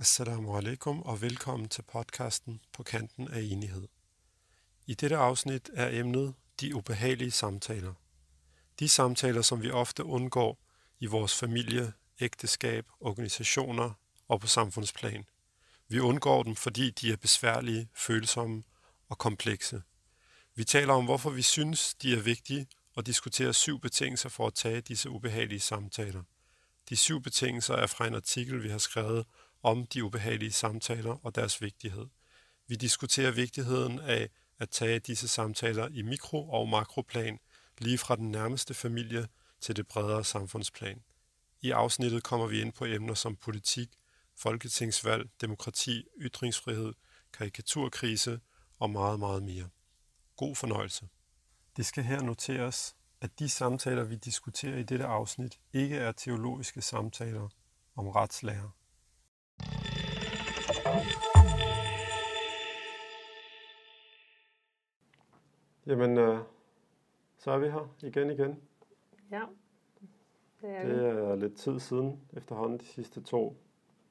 Assalamu alaikum og velkommen til podcasten På kanten af enighed. I dette afsnit er emnet de ubehagelige samtaler. De samtaler, som vi ofte undgår i vores familie, ægteskab, organisationer og på samfundsplan. Vi undgår dem, fordi de er besværlige, følsomme og komplekse. Vi taler om, hvorfor vi synes, de er vigtige, og diskuterer syv betingelser for at tage disse ubehagelige samtaler. De syv betingelser er fra en artikel, vi har skrevet om de ubehagelige samtaler og deres vigtighed. Vi diskuterer vigtigheden af at tage disse samtaler i mikro- og makroplan, lige fra den nærmeste familie til det bredere samfundsplan. I afsnittet kommer vi ind på emner som politik, folketingsvalg, demokrati, ytringsfrihed, karikaturkrise og meget, meget mere. God fornøjelse. Det skal her noteres, at de samtaler, vi diskuterer i dette afsnit, ikke er teologiske samtaler om retslærer. Jamen, øh, så er vi her igen igen. Ja, det er Det er lidt tid siden efterhånden. De sidste to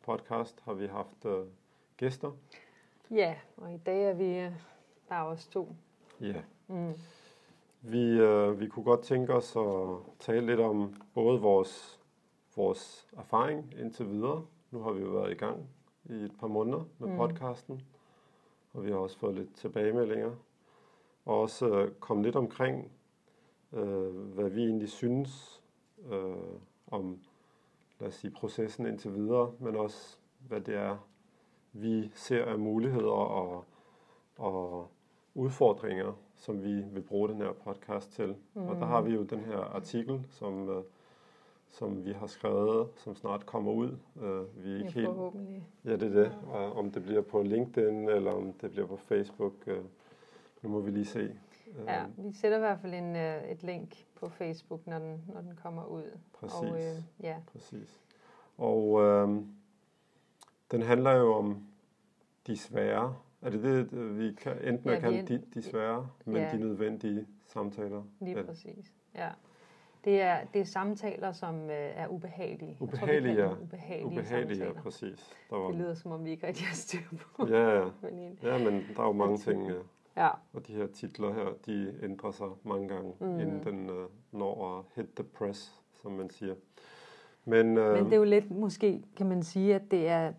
podcast har vi haft øh, gæster. Ja, og i dag er vi øh, bare os to. Ja. Mm. Vi, øh, vi kunne godt tænke os at tale lidt om både vores, vores erfaring indtil videre. Nu har vi jo været i gang i et par måneder med Mm. mm. podcasten, og vi har også fået lidt tilbagemeldinger. Og også øh, komme lidt omkring, øh, hvad vi egentlig synes øh, om, lad os sige, processen indtil videre, men også hvad det er, vi ser af muligheder og, og udfordringer, som vi vil bruge den her podcast til. Mm. Og der har vi jo den her artikel, som, øh, som vi har skrevet, som snart kommer ud. Øh, vi er Ja, ikke helt, forhåbentlig. ja, det er det. Og om det bliver på LinkedIn, eller om det bliver på Facebook, øh, nu må vi lige se. Øh, Ja, vi sætter i hvert fald en, øh, et link på Facebook, når den, når den kommer ud. Præcis. Og øh, ja, Præcis. Og øh, den handler jo om de svære. Er det det, øh, vi kan enten Ja, ja, kan de, de svære, men Ja. de nødvendige samtaler? lige Ja. præcis. Ja. Det er, det er samtaler, som øh, er ubehagelige. Tror, Ubehagelige, kalder ja. Ubehagelige, Ubehagelige, ja, samtaler. præcis. Der var, Det lyder, som om vi ikke rigtig har styr på. ja, ja. Men, en- ja, men der er jo mange ting, ja. ja, og de her titler her, de ændrer sig mange gange, Mm. inden den uh, når at hit the press, som man siger. Men, øh, Men det er jo lidt, måske kan man sige, at det er,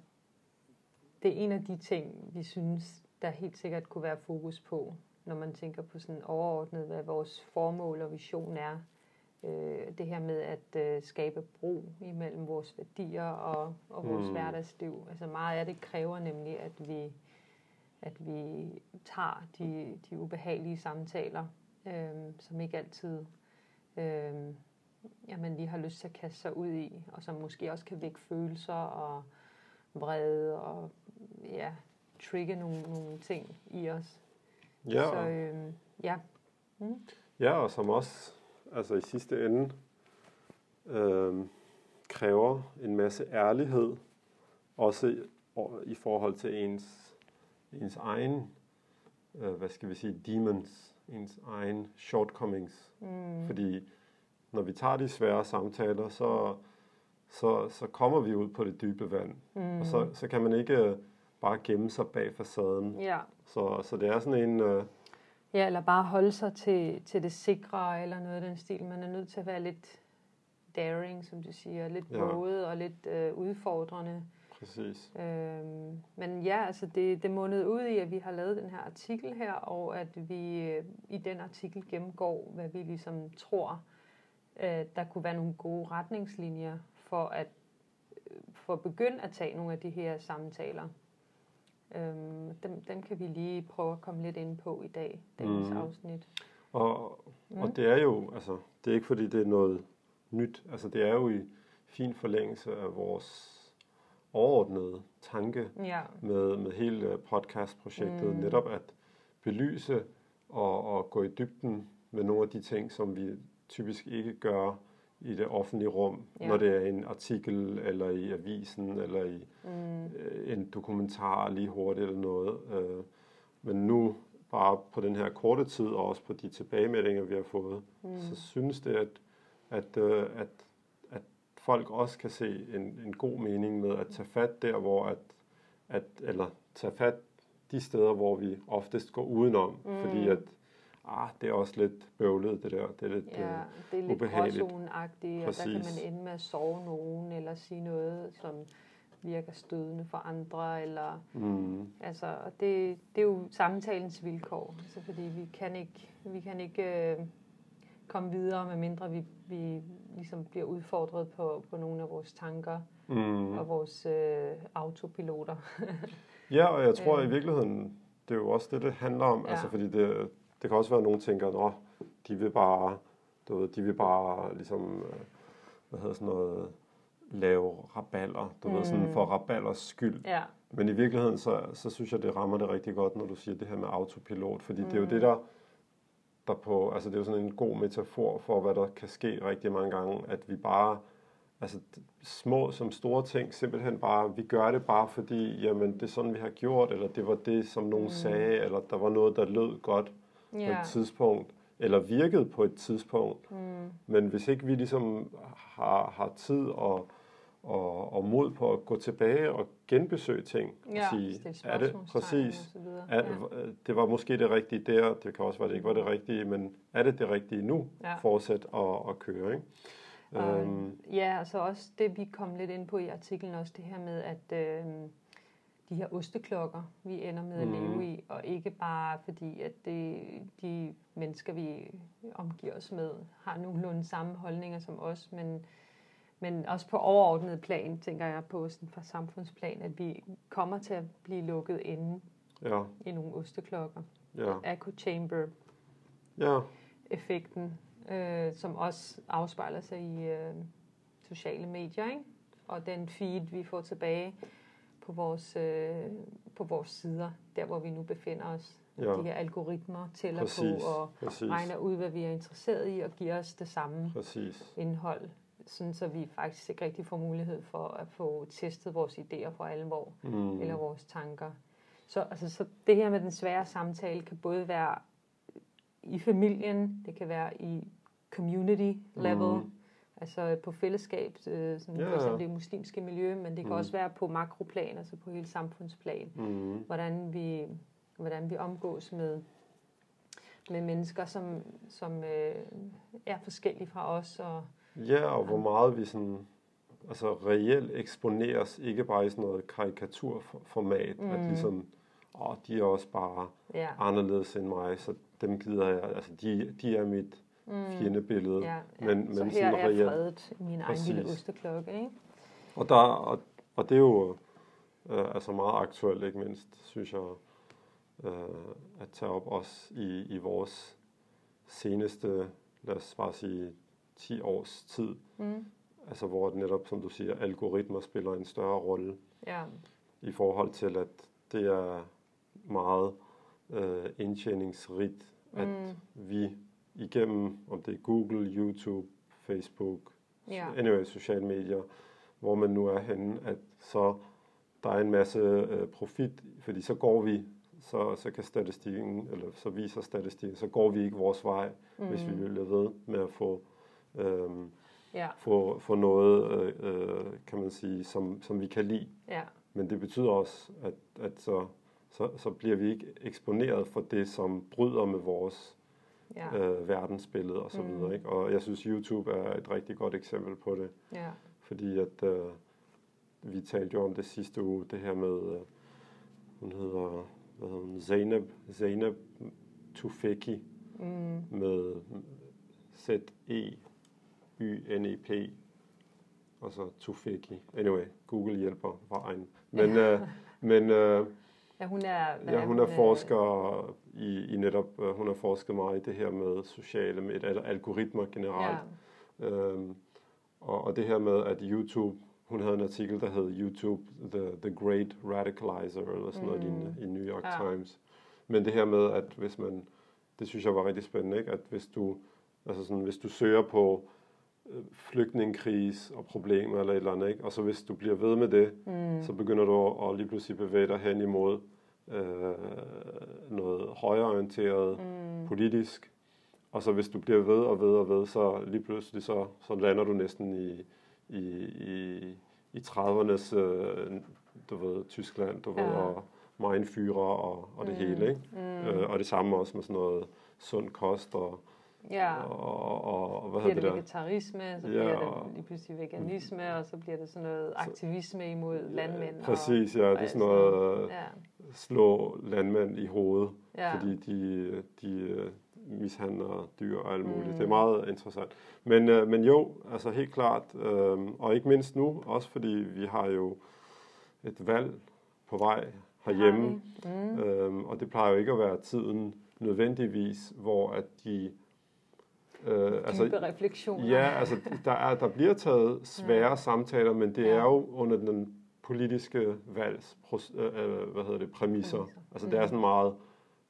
det er en af de ting, vi synes, der helt sikkert kunne være fokus på, når man tænker på sådan overordnet, hvad vores formål og vision er. Øh, det her med at øh, skabe bro imellem vores værdier og, og vores Mm. hverdagsliv. Altså meget af det kræver nemlig, at vi, at vi tager de, de ubehagelige samtaler, øh, som ikke altid øh, jamen, lige har lyst til at kaste sig ud i, og som måske også kan vække følelser og vrede og ja, trigge nogle, nogle ting i os. ja, Så øh, ja, mm. ja, og som også altså i sidste ende øh, kræver en masse ærlighed, også i, forhold til ens, ens egen, øh, hvad skal vi sige, demons, ens egen shortcomings. Mm. Fordi når vi tager de svære samtaler, så, så, så kommer vi ud på det dybe vand. Mm. Og så, så kan man ikke øh, bare gemme sig bag facaden. ja. Så, så det er sådan en... Øh, ja, eller bare holde sig til, til det sikre eller noget af den stil. Man er nødt til at være lidt daring, som du siger, lidt Ja. både og lidt øh, udfordrende. præcis. Øhm, men ja, altså det, det mundede ud i, at vi har lavet den her artikel her, og at vi øh, i den artikel gennemgår, hvad vi ligesom tror, øh, der kunne være nogle gode retningslinjer for at øh, for at begynde at tage nogle af de her samtaler. Øhm, dem, dem kan vi lige prøve at komme lidt ind på i dag, dagens Mhm. afsnit. Og, Mm. og det er jo, altså, det er ikke fordi det er noget nyt. Altså, det er jo i fin forlængelse af vores overordnede tanke Ja, med, med hele podcastprojektet. Mm. Netop at belyse og, og gå i dybden med nogle af de ting, som vi typisk ikke gør i det offentlige rum, Ja. når det er en artikel, eller i avisen, eller i mm, øh, en dokumentar lige hurtigt eller noget. Øh, men nu, bare på den her korte tid, og også på de tilbagemeldinger, vi har fået, mm, så synes det, at, at, øh, at, at folk også kan se en, en god mening med at tage fat der, hvor at at, eller tage fat de steder, hvor vi oftest går udenom, mm. fordi at ah, det er også lidt bøvlet, det der. Det er lidt, ja, øh, det er lidt ubehageligt. gråzoneagtigt, og der kan man ende med at sove nogen, eller sige noget, som virker stødende for andre, eller mm. altså, og det, det er jo samtalens vilkår, altså, fordi vi kan ikke, vi kan ikke øh, komme videre, medmindre vi, vi ligesom bliver udfordret på, på nogle af vores tanker Mm. og vores øh, autopiloter. Ja, og jeg tror Øh. i virkeligheden, det er jo også det, det handler om. Ja. Altså, fordi det, det kan også være, at nogen tænker, nå, de vil bare, du ved, de vil bare ligesom, øh, hvad hedder sådan noget, lave raballer, du mm. ved, sådan for raballers skyld. ja, Men i virkeligheden, så, så synes jeg, det rammer det rigtig godt, når du siger det her med autopilot, fordi mm. det er jo det, der, der på, altså det er jo sådan en god metafor for, hvad der kan ske rigtig mange gange, at vi bare, altså små som store ting, simpelthen bare, vi gør det bare fordi, jamen det er sådan, vi har gjort, eller det var det, som nogen mm. sagde, eller der var noget, der lød godt på ja, et tidspunkt, eller virkede på et tidspunkt. mm, Men hvis ikke vi ligesom har, har tid og, og, og mod på at gå tilbage og genbesøge ting, ja, og sige, er det præcis, og så er, ja. det var måske det rigtige der, det kan også være, det ikke var det rigtige, men er det det rigtige nu? Ja. Fortsæt at, at køre, ikke? Og, Øhm, ja, altså også det, vi kom lidt ind på i artiklen, også det her med, at øh, de her osteklokker, vi ender med at Mhm. leve i, og ikke bare fordi, at det, de mennesker, vi omgiver os med, har nogenlunde samme holdninger som os, men, men også på overordnet plan, tænker jeg på sådan fra samfundsplan, at vi kommer til at blive lukket inde ja, i nogle osteklokker. ja, Echo chamber ja, effekten, øh, som også afspejler sig i øh, sociale medier, ikke? og den feed, vi får tilbage på vores, øh, på vores sider, der hvor vi nu befinder os. Ja. De her algoritmer tæller Præcis. på og præcis, regner ud, hvad vi er interesseret i, og giver os det samme præcis, indhold, sådan så vi faktisk ikke rigtig får mulighed for at få testet vores idéer for alvor mm, eller vores tanker. Så, altså, så det her med den svære samtale kan både være i familien, det kan være i community level, Mhm. Altså på fællesskab, øh, sådan Ja, for eksempel det muslimske miljø, men det kan Mhm. også være på makroplan, altså på hele samfundsplan, mm, hvordan vi, hvordan vi omgås med, med mennesker, som, som øh, er forskellige fra os. Og, Ja, og hvor meget vi sådan, altså reelt eksponeres, ikke bare i sådan noget karikaturformat, mm. at Mm. ligesom, åh, de er også bare ja, anderledes end mig, så dem gider jeg, altså de, de er mit mm, fjendebillede. ja, ja. Men- så men her sådan er jeg fredet i min egen lille Præcis. osteklokke. Ikke? Og, der, og, og det er jo øh, altså meget aktuelt, ikke mindst, synes jeg, øh, at tage op også i, i vores seneste, lad os bare sige, 10 års tid, Mm. altså hvor det netop, som du siger, algoritmer spiller en større rolle Ja, i forhold til, at det er meget øh, indtjeningsrigt, at Mm. vi igennem, om det er Google, YouTube, Facebook, ja. anyway, sociale medier, hvor man nu er henne, at så der er en masse øh, profit, fordi så går vi, så, så kan statistikken, eller så viser statistikken, så går vi ikke vores vej, mm. hvis vi bliver ved med at få, øh, ja, få, få noget, øh, øh, kan man sige, som, som vi kan lide. ja, Men det betyder også, at, at så, så, så bliver vi ikke eksponeret for det, som bryder med vores ja, øh, verdensbillede osv. Mm. Mm. Ikke? Og jeg synes, YouTube er et rigtig godt eksempel på det. ja, Fordi at øh, vi talte jo om det sidste uge, det her med, øh, hun hedder, hvad hedder hun, Zainab, Zainab Tufekci mm, med Z-E-Y-N-E-P og så Tufekci. Anyway, Google hjælper vejen. Men, øh, men øh, ja, hun er, hvad ja, hun er øh, forsker i, i netop, øh, hun har forsket meget i det her med sociale medier, eller algoritmer generelt. Ja, Øhm, og, og det her med, at YouTube, hun havde en artikel, der hed YouTube, The, the Great Radicalizer, eller sådan noget Mm. lignende, i New York Ja. Times. Men det her med, at hvis man, det synes jeg var rigtig spændende, ikke? at hvis du, altså sådan, hvis du søger på flygtningekris og problemer eller et eller andet, ikke? og så hvis du bliver ved med det, mm, så begynder du at, at lige pludselig bevæge dig hen imod øh, noget højreorienteret mm, politisk. Og så hvis du bliver ved og ved og ved, så lige pludselig så, så lander du næsten i, i, i i 30'ernes, øh, du ved, Tyskland, du ja. ved, og mindfyre og, og det mm. hele, ikke? Mm. Øh, og det samme også med sådan noget sund kost og Ja. Og, og, og hvad bliver det, det vegetarisme, så bliver ja, det lige pludselig veganisme, og så bliver det sådan noget aktivisme imod landmænd. Præcis, ja. Det er sådan noget ja. slå landmænd i hovedet, ja. fordi de, de øh, mishandler dyr og alt muligt. Mm. Det er meget interessant. Men, øh, men jo, altså helt klart, øh, og ikke mindst nu, også fordi vi har jo et valg på vej herhjemme, mm. øh, og det plejer jo ikke at være tiden nødvendigvis, hvor at de Øh, altså, refleksioner. Ja, altså der, er, der bliver taget svære ja. samtaler, men det ja. er jo under den politiske valgs, øh, øh, hvad hedder det, præmisser. præmisser. Altså mm. det er sådan meget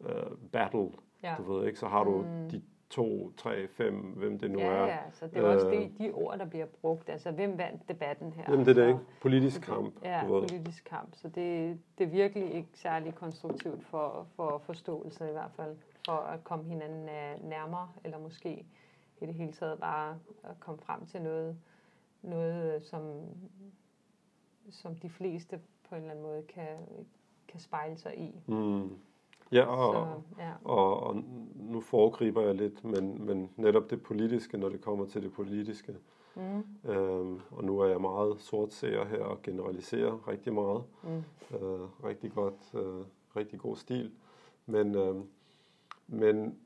øh, battle, ja. du ved ikke, så har du mm. de to, tre, fem, hvem det nu ja, er. Ja, så det er også de, øh. de ord, der bliver brugt. Altså, hvem vandt debatten her? Jamen, det er det ikke. Politisk kamp. Ja, du ved. politisk kamp. Så det, det er virkelig ikke særlig konstruktivt for, for forståelse i hvert fald, for at komme hinanden nærmere, eller måske i det hele taget bare at komme frem til noget, noget som, som de fleste på en eller anden måde kan, kan spejle sig i. Mm. Ja, og, Så, ja. Og, og nu foregriber jeg lidt, men, men netop det politiske, når det kommer til det politiske. Mm. Øhm, og nu er jeg meget sort seer her og generaliserer rigtig meget. Mm. Øh, rigtig godt, øh, rigtig god stil. Men, øh, men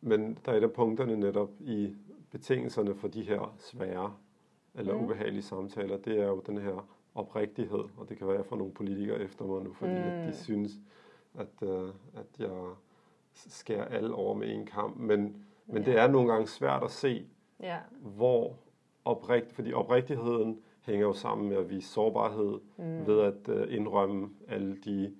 men der er et af punkterne netop i betingelserne for de her svære eller mm. ubehagelige samtaler, det er jo den her oprigtighed, og det kan være for nogle politikere efter mig nu, fordi mm. at de mm. synes, at, uh, at jeg skærer alle over med en kamp. Men, men ja. det er nogle gange svært at se, ja. hvor oprigt, fordi oprigtigheden hænger jo sammen med at vise sårbarhed mm. ved at uh, indrømme alle de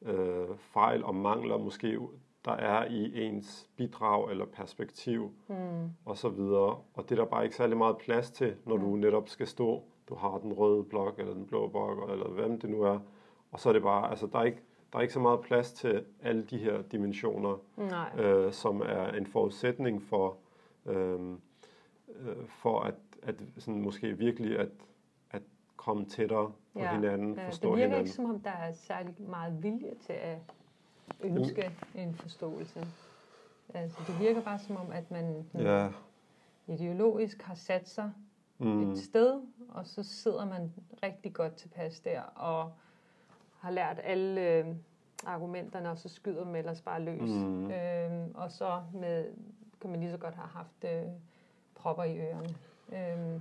uh, fejl og mangler, måske der er i ens bidrag eller perspektiv mm. og så videre. Og det er der bare ikke særlig meget plads til, når du netop skal stå. Du har den røde blok eller den blå blok eller hvem det nu er. Og så er det bare, altså der er ikke, der er ikke så meget plads til alle de her dimensioner, øh, som er en forudsætning for, øh, øh, for at, at sådan måske virkelig at, at komme tættere på ja. hinanden, ja, forstå hinanden. Det virker hinanden. ikke som om, der er særlig meget vilje til at ønske en forståelse. Altså, det virker bare som om, at man ja. ideologisk har sat sig mm. et sted, og så sidder man rigtig godt tilpas der, og har lært alle øh, argumenterne, og så skyder man ellers bare løs. Mm. Øhm, og så med, kan man lige så godt have haft øh, propper i ørerne. Øhm,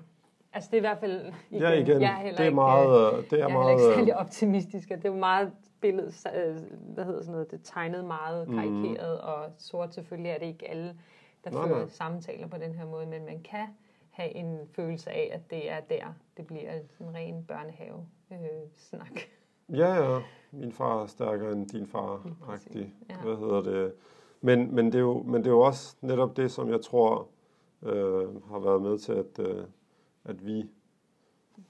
altså det er i hvert fald, igen, ja, igen. jeg er heller det er ikke, meget, øh, det er jeg er meget, ikke særlig optimistisk, det er jo meget billedet, øh, hvad hedder sådan noget, det tegnet meget mhm. karikeret mm. og sort. Selvfølgelig er det ikke alle, der nej, fører nej. samtaler på den her måde, men man kan have en følelse af, at det er der, det bliver en ren børnehave-snak. Øh, ja, ja. Min far er stærkere end din far-agtig. Ja. Hvad hedder det? Men, men, det er jo, men det er jo også netop det, som jeg tror øh, har været med til, at, øh, at vi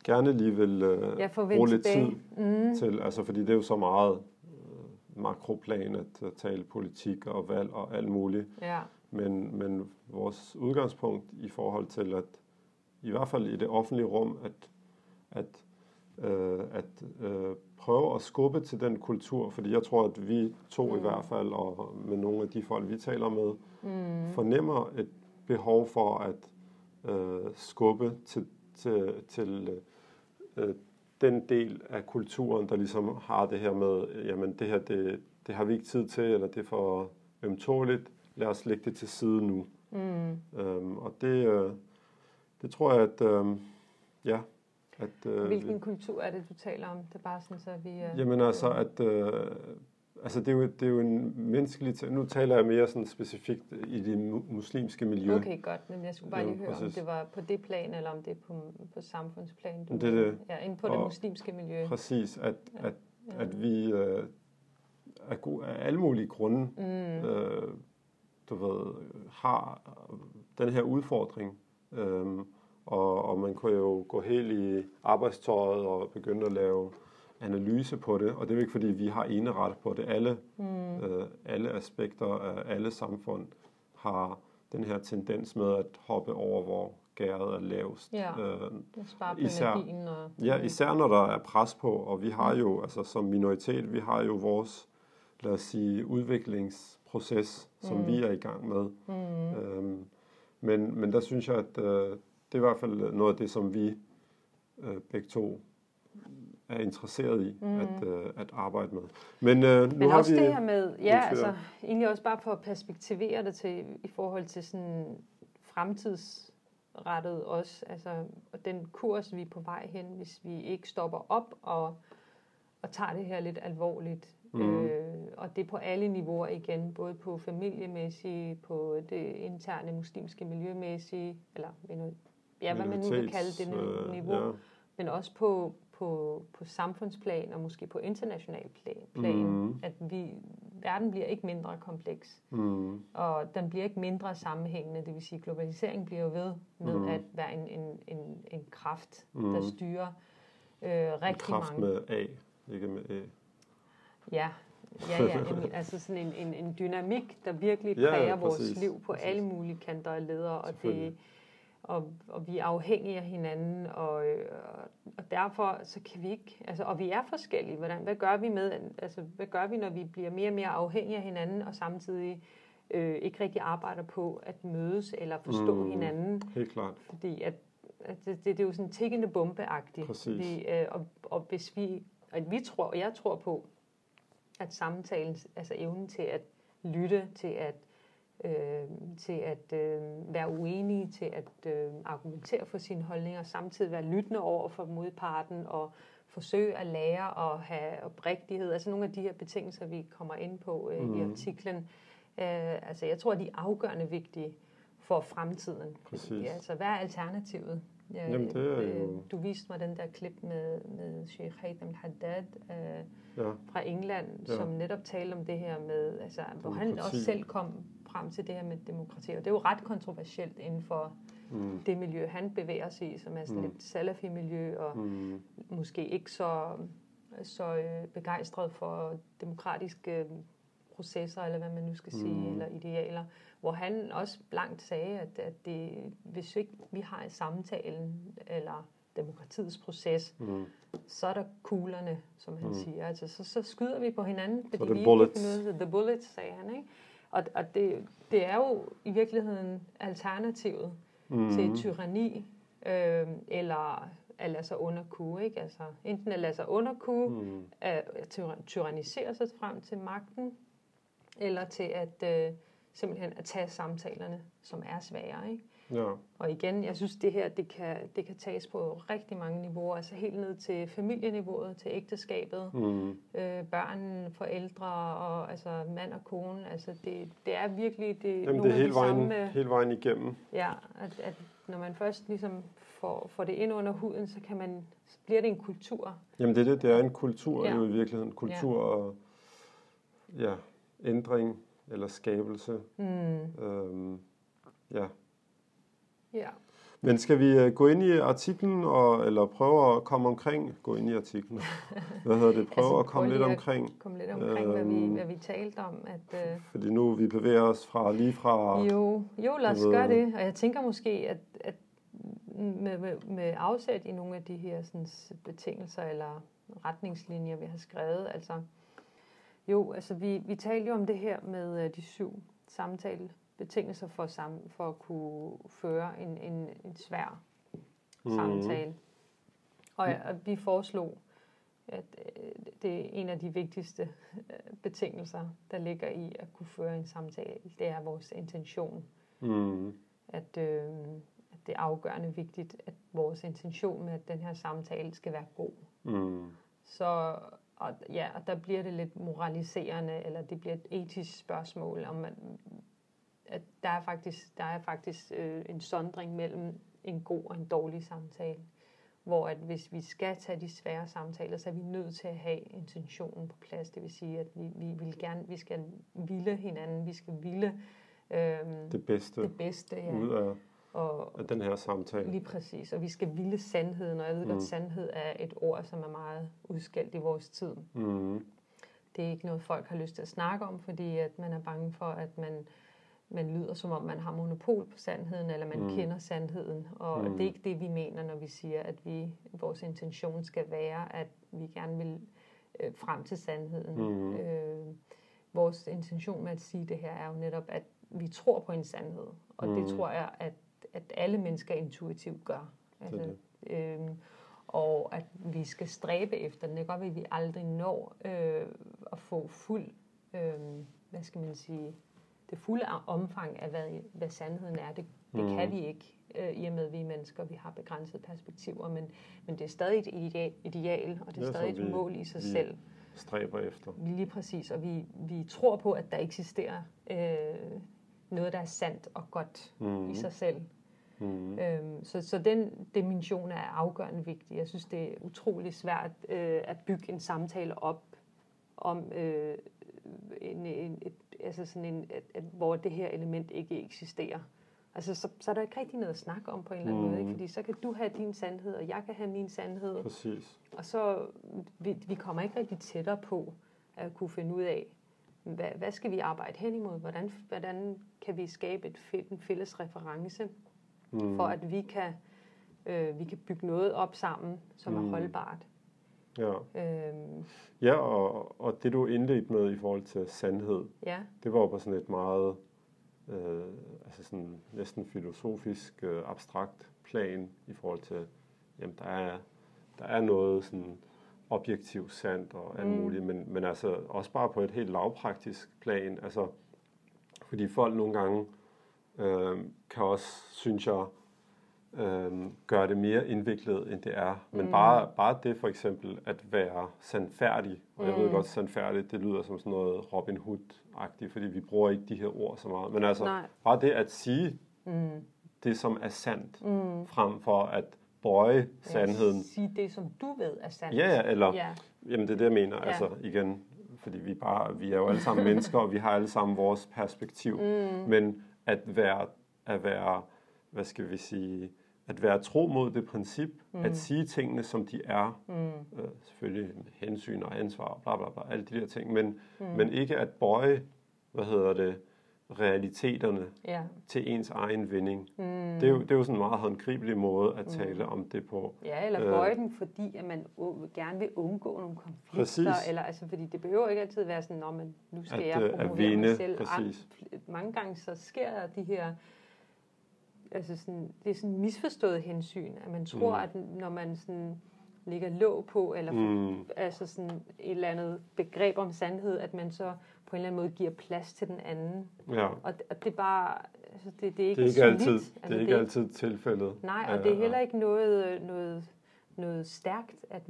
gerne lige vil øh, ja, bruge lidt tid mm. til, altså fordi det er jo så meget øh, makroplan at tale politik og valg og alt muligt. Ja. Men, men vores udgangspunkt i forhold til at, i hvert fald i det offentlige rum, at, at, øh, at øh, prøve at skubbe til den kultur, fordi jeg tror, at vi to mm. i hvert fald, og med nogle af de folk, vi taler med, mm. fornemmer et behov for at øh, skubbe til til, til øh, den del af kulturen, der ligesom har det her med, jamen det her, det, det har vi ikke tid til, eller det er for ømtåligt, lad os lægge det til side nu. Mm. Øhm, og det, øh, det tror jeg, at øh, ja, at, øh, Hvilken kultur er det, du taler om? Det er bare sådan, så vi... Øh, jamen altså, at øh, Altså det er, jo, det er jo en menneskelig. Nu taler jeg mere sådan specifikt i det muslimske miljø. Okay, godt. Men jeg skulle bare lige høre, præcis. om det var på det plan, eller om det er på, på samfundsplan. Du det er det. Ja, ind på og det muslimske miljø. Præcis, at, ja. at, ja. at vi øh, af, gode, af alle mulige grunde, mm. øh, du ved, har den her udfordring. Øh, og, og man kunne jo gå helt i arbejdstøjet og begynde at lave analyse på det, og det er jo ikke fordi, vi har eneret på det. Alle, mm. øh, alle aspekter af alle samfund har den her tendens med at hoppe over, hvor gæret er lavest. Ja. Øh, Især-. Og, Ja, især når der er pres på, og vi har jo, altså som minoritet, vi har jo vores, lad os sige, udviklingsproces, som Mm. vi er i gang med. Mm, Øhm, men, men der synes jeg, at øh, det er i hvert fald noget af det, som vi øh, begge to er interesseret i Mm. at, øh, at arbejde med. Men øh, nu Men har også vi... det her med, ja, indført- altså egentlig også bare for at perspektivere det til, i forhold til sådan fremtidsrettet også, altså og den kurs, vi er på vej hen, hvis vi ikke stopper op og, og tager det her lidt alvorligt. Mhm. Øh, og det er på alle niveauer igen, både på familiemæssige, på det interne muslimske miljømæssige, eller ja, hvad man nu vil kalde det øh, niveau, Ja. men også på, på, på samfundsplan og måske på international plan, plan Mhm. at vi, verden bliver ikke mindre kompleks, Mm, og den bliver ikke mindre sammenhængende, det vil sige, globalisering bliver ved med Mhm. at være en, en, en, en kraft, Mhm. der styrer øh, en rigtig kraft mange. med A, ikke med A. Ja, ja, ja jamen, altså sådan en, en, en dynamik, der virkelig Ja, præger ja, vores præcis, liv på alle mulige kanter og ledere, og, det. Og, og vi er afhængige af hinanden, og, øh, og derfor så kan vi ikke, altså, og vi er forskellige. Hvordan, hvad gør vi med, altså, hvad gør vi, når vi bliver mere og mere afhængige af hinanden, og samtidig øh, ikke rigtig arbejder på at mødes eller forstå Mm. mm. hinanden, Helt klart. fordi at, at det, det, det er jo sådan tikkende bombeagtigt. Præcis. Vi, øh, og, og hvis vi, og vi tror, og jeg tror på, at samtalen, altså evnen til at lytte, til at, øh, til at øh, være uenige, til at øh, argumentere for sine holdninger, samtidig være lyttende over for modparten og forsøge at lære og have oprigtighed. Altså nogle af de her betingelser, vi kommer ind på øh, mm. i Mhm. artiklen. Øh, altså jeg tror, de er afgørende vigtige for fremtiden. Præcis. Ja, altså hvad er alternativet? Ja, Jamen, det er øh, jo- Du viste mig den der klip med, med Sheikh Haitham Haddad øh, Ja. fra England, Ja. som netop talte om det her med, altså, hvor han også selv kom frem til det her med demokrati. Og det er jo ret kontroversielt inden for Mm, det miljø, han bevæger sig i, som er sådan Mm. et salafi-miljø, og mm, måske ikke så, så øh, begejstret for demokratiske øh, processer, eller hvad man nu skal sige, Mm. eller idealer, hvor han også blankt sagde, at, at det, hvis ikke vi har samtalen, eller demokratiets proces, mm. så er der kuglerne, som han Mm. siger. Altså, så, så skyder vi på hinanden, fordi er det vi bullets. ikke the bullets, sagde han. Ikke? Og, og det, det er jo i virkeligheden alternativet mm. til tyranni, øh, eller at lade sig underkue. Ikke? Altså, enten at lade sig underkue, mm. At tyra- tyrannisere sig frem til magten, eller til at øh, simpelthen at tage samtalerne, som er svære. Ikke? Ja. Og igen, jeg synes, det her det kan, det kan tages på rigtig mange niveauer, altså helt ned til familieniveauet, til ægteskabet, Mm. øh, børn, forældre og altså mand og kone. Altså det, det er virkelig det, Jamen, nogle det er hele vejen, samme, hele vejen igennem. ja, at, at når man først ligesom får, får det ind under huden, så kan man, så bliver det en kultur. Jamen, det er det. Det er en kultur Ja. jo i virkeligheden. Kultur og ja, ændring eller skabelse. Mm, Øhm, ja. Ja. Men skal vi øh, gå ind i artiklen, og, eller prøve at komme omkring, gå ind i artiklen, hvad hedder det, prøve Altså, at komme lidt at- omkring, Kom lidt omkring, hvad, vi, Øhm. hvad vi talte om. At, øh, fordi nu vi bevæger os fra lige fra, Jo, jo lad os gøre det. Og jeg tænker måske, at, at med, med, med afsæt i nogle af de her sådan, betingelser eller retningslinjer, vi har skrevet, altså jo, altså vi, vi talte jo om det her med øh, de syv samtalebetingelser for, sam, for at kunne føre en, en, en svær Mhm. samtale. Og, og vi foreslog, at øh, det er en af de vigtigste øh, betingelser, der ligger i at kunne føre en samtale. Det er vores intention. mm, At, øh, at det er afgørende vigtigt, at vores intention med at den her samtale skal være god. mm, Så og, ja, og der bliver det lidt moraliserende, eller det bliver et etisk spørgsmål, om man, at der er faktisk, der er faktisk øh, en sondring mellem en god og en dårlig samtale. Hvor at hvis vi skal tage de svære samtaler, så er vi nødt til at have intentionen på plads. Det vil sige, at vi, vi, vil gerne, vi skal ville hinanden, vi skal ville øhm, det bedste det bedste. Ja. ud af, Og, af den her samtale. Lige præcis, og vi skal ville sandheden, og jeg ved Mm. godt, sandhed er et ord, som er meget udskældt i vores tid. Mm, Det er ikke noget, folk har lyst til at snakke om, fordi at man er bange for, at man, man lyder som om, man har monopol på sandheden, eller man mm. kender sandheden. Og mm. det er ikke det, vi mener, når vi siger, at vi vores intention skal være, at vi gerne vil øh, frem til sandheden. Mm. Øh, vores intention med at sige det her er jo netop, at vi tror på en sandhed. Og mm. det tror jeg, at, at alle mennesker intuitivt gør. Altså, øh, og at vi skal stræbe efter den. Det kan godt at vi aldrig når øh, at få fuld, øh, hvad skal man sige, det fulde omfang af, hvad, hvad sandheden er. Det, det mm. kan vi ikke, øh, i og med at vi er mennesker, vi har begrænsede perspektiver, men, men det er stadig et ideal, ideal og det er, det er stadig et vi, mål i sig vi selv. stræber efter. Lige præcis, og vi, vi tror på, at der eksisterer øh, noget, der er sandt og godt mm. i sig selv. Mm. Øhm, så, så den dimension er afgørende vigtig. Jeg synes, det er utrolig svært øh, at bygge en samtale op om øh, en, en, et, altså sådan en, et, et, hvor det her element ikke eksisterer. Altså, så, så er der ikke rigtig noget at snakke om på en eller anden mm. måde, ikke? fordi så kan du have din sandhed, og jeg kan have min sandhed. Præcis. Og så, vi, vi kommer ikke rigtig tættere på at kunne finde ud af, hvad, hvad skal vi arbejde hen imod? Hvordan, hvordan kan vi skabe et, en fælles reference, mm. for at vi kan, øh, vi kan bygge noget op sammen, som mm. er holdbart? Ja, øhm. ja og, og det du indledte med i forhold til sandhed, ja. det var jo på sådan et meget øh, altså sådan næsten filosofisk, øh, abstrakt plan i forhold til, jamen der er, der er noget sådan objektivt sandt og alt mm. muligt, men, men altså også bare på et helt lavpraktisk plan, altså fordi folk nogle gange øh, kan også, synes jeg, øh, gøre det mere indviklet, end det er. Men mm. bare, bare det for eksempel at være sandfærdig, og jeg mm. ved godt, sandfærdig, det lyder som sådan noget Robin Hood-agtigt, fordi vi bruger ikke de her ord så meget. Men altså, Nej. bare det at sige mm. det, som er sandt, mm. frem for at bøje sandheden. Ja, sige det, som du ved er sandt. Ja, eller, ja. jamen det er det, jeg mener. Ja. Altså igen, fordi vi, bare, vi er jo alle sammen mennesker, og vi har alle sammen vores perspektiv. Mm. Men at være, at være, hvad skal vi sige, at være tro mod det princip, mm. at sige tingene, som de er, mm. øh, selvfølgelig hensyn og ansvar, og bla bla bla, alle de der ting, men, mm. men ikke at bøje, hvad hedder det, realiteterne ja. til ens egen vinding. Mm. Det, er jo, det er jo sådan en meget håndgribelig måde at mm. tale mm. om det på. Ja, eller bøje øh, den, fordi at man gerne vil undgå nogle konflikter. Præcis. Eller, altså, fordi det behøver ikke altid være sådan, at nu skal at, jeg promovere at vinde, mig selv. Præcis. Mange gange så sker der de her altså sådan, det er sådan misforstået hensyn, at man tror, mm. at når man sådan lægger låg på, eller mm. altså sådan et eller andet begreb om sandhed, at man så på en eller anden måde giver plads til den anden. Ja. Og, og det er bare, altså det, det er ikke, det er ikke solidt. altid, altså, det er ikke det, altid tilfældet. Nej, og ja, det er heller ikke noget, noget, noget stærkt at,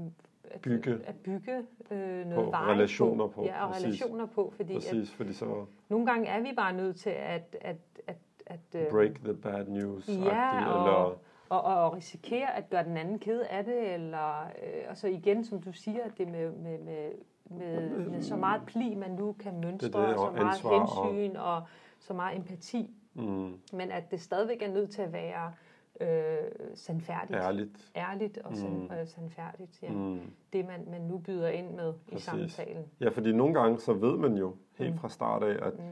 at bygge, at bygge øh, noget på, relationer på. Ja, og præcis. relationer på, fordi, præcis, at, fordi så... nogle gange er vi bare nødt til at, at, at at... Øh, Break the bad news. Ja, og, eller, og, og, og risikere at gøre den anden ked af det, eller... Øh, og så igen, som du siger, det med, med, med, med, med så meget pli, man nu kan mønstre, det det, og, og så meget hensyn, og, og så meget empati. Mm. Men at det stadigvæk er nødt til at være øh, sandfærdigt. Ærligt. Ærligt og sand, mm. øh, sandfærdigt, ja. Mm. Det, man, man nu byder ind med Præcis. i samtalen. Ja, fordi nogle gange, så ved man jo helt mm. fra start af, at mm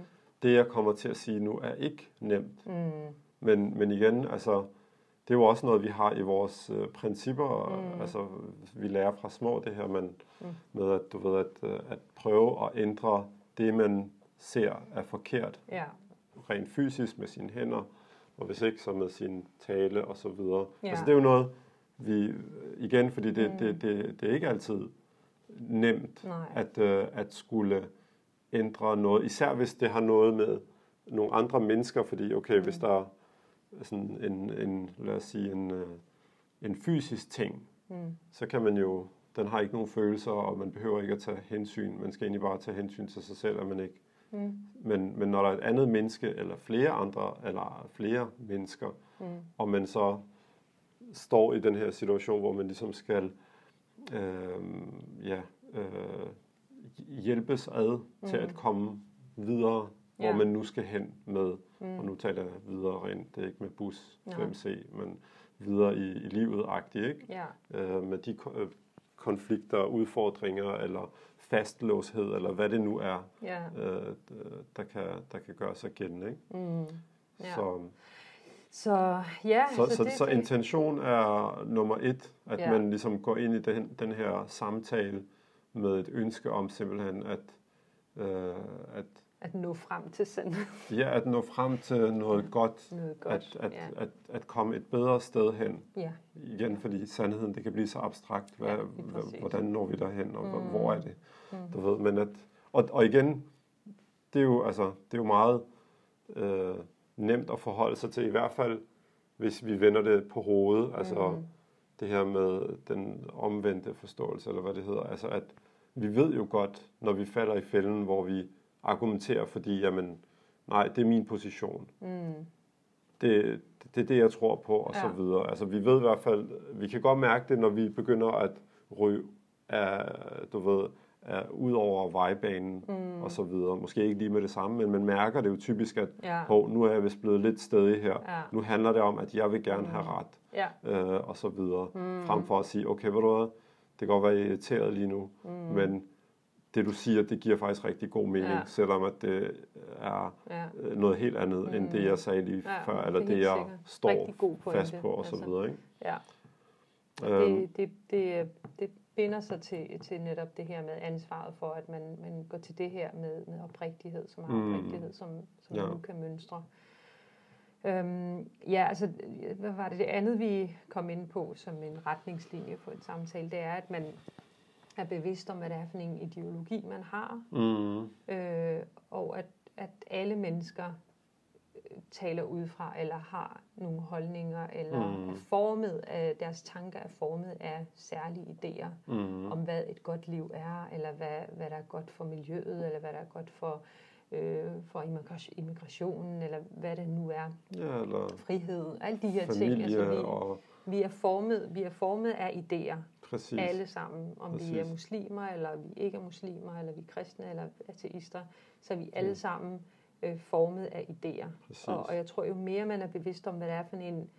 det, jeg kommer til at sige nu, er ikke nemt. Mm. Men, men igen, altså, det er jo også noget, vi har i vores øh, principper. Mm. Altså, vi lærer fra små det her men, mm. med, at du ved, at, øh, at prøve at ændre det, man ser er forkert. Ja. Rent fysisk med sine hænder, og hvis ikke, så med sin tale og så videre. Ja. Altså, det er jo noget, vi, igen, fordi det, mm. det, det, det er ikke altid nemt at, uh, at skulle ændre noget, især hvis det har noget med nogle andre mennesker, fordi okay, mm. hvis der er sådan en, en lad os sige, en, øh, en fysisk ting, mm. så kan man jo, den har ikke nogen følelser, og man behøver ikke at tage hensyn, man skal egentlig bare tage hensyn til sig selv, og man ikke. Mm. Men, men når der er et andet menneske, eller flere andre, eller flere mennesker, mm. og man så står i den her situation, hvor man ligesom skal øh, ja, øh, hjælpes ad mm. til at mm. komme videre, ja. hvor man nu skal hen med, mm. og nu taler jeg videre rent, det er ikke med bus 5C, men videre i, i livet-agtigt, ikke? Ja. Øh, med de øh, konflikter, udfordringer eller fastlåshed, eller hvad det nu er, Ja. øh, der, kan, der kan gøre sig gældende. Ikke? Mm. Ja. Så, Så ja, så, så, det, så intention er nummer et, at Ja. man ligesom går ind i den, den her samtale med et ønske om simpelthen at, øh, at, at nå frem til sådan ja, at nå frem til noget godt, noget godt. at, at, ja. at, at komme et bedre sted hen. ja. Igen, fordi sandheden, det kan blive så abstrakt. Hvad, Ja, hvordan når vi derhen, og mm. Mm. hvor er det? Mm. Du ved, men at, og, og igen, det er jo, altså, det er jo meget øh, nemt at forholde sig til, i hvert fald hvis vi vender det på hovedet, altså Mm. Det her med den omvendte forståelse, eller hvad det hedder, altså at vi ved jo godt, når vi falder i fælden, hvor vi argumenterer, fordi, jamen, nej, det er min position, Mm. det, det er det, jeg tror på, og Ja. så videre. Altså, vi ved i hvert fald, vi kan godt mærke det, når vi begynder at ryge af, du ved, af, ud over vejbanen, Mm. og så videre. Måske ikke lige med det samme, men man mærker det jo typisk, at Ja. hov, nu er jeg vist blevet lidt stedig her. Ja. Nu handler det om, at jeg vil gerne have ret, Ja. øh, og så videre. Mm. Frem for at sige, okay, ved du hvad, det kan godt være jeg er irriteret lige nu, Mm. men det du siger, det giver faktisk rigtig god mening, Ja. selvom at det er Ja. øh, noget helt andet, mm. end det jeg sagde lige Ja, før, eller er det jeg sikkert. står fast på, og så altså. videre. Ikke? Ja. Øhm, Det, det, det, det binder sig til, til netop det her med ansvaret for, at man, man går til det her med, med oprigtighed, som har Mm. oprigtighed, som, som Ja. ja. nu kan mønstre. Øhm, ja, altså, hvad var det, det andet, vi kom ind på som en retningslinje for en samtale, det er, at man er bevidst om, hvad det er for en ideologi, man har, mm, øh, og at, at alle mennesker øh, taler ud fra, eller har nogle holdninger, eller Mm. mm. er formet af, deres tanker er formet af særlige idéer mm, om, hvad et godt liv er, eller hvad, hvad der er godt for miljøet, eller hvad der er godt for, øh, for immigra- immigrationen, eller hvad det nu er, ja, eller frihed, alle de her ting. familie Altså, vi, og vi, er formet, vi er formet af idéer, præcis. alle sammen, om vi er Præcis. muslimer, eller vi ikke er muslimer, eller vi er kristne, eller ateister, så er vi alle Mm. sammen øh, formet af idéer. Præcis. Og, og jeg tror, jo mere man er bevidst om, hvad det er for en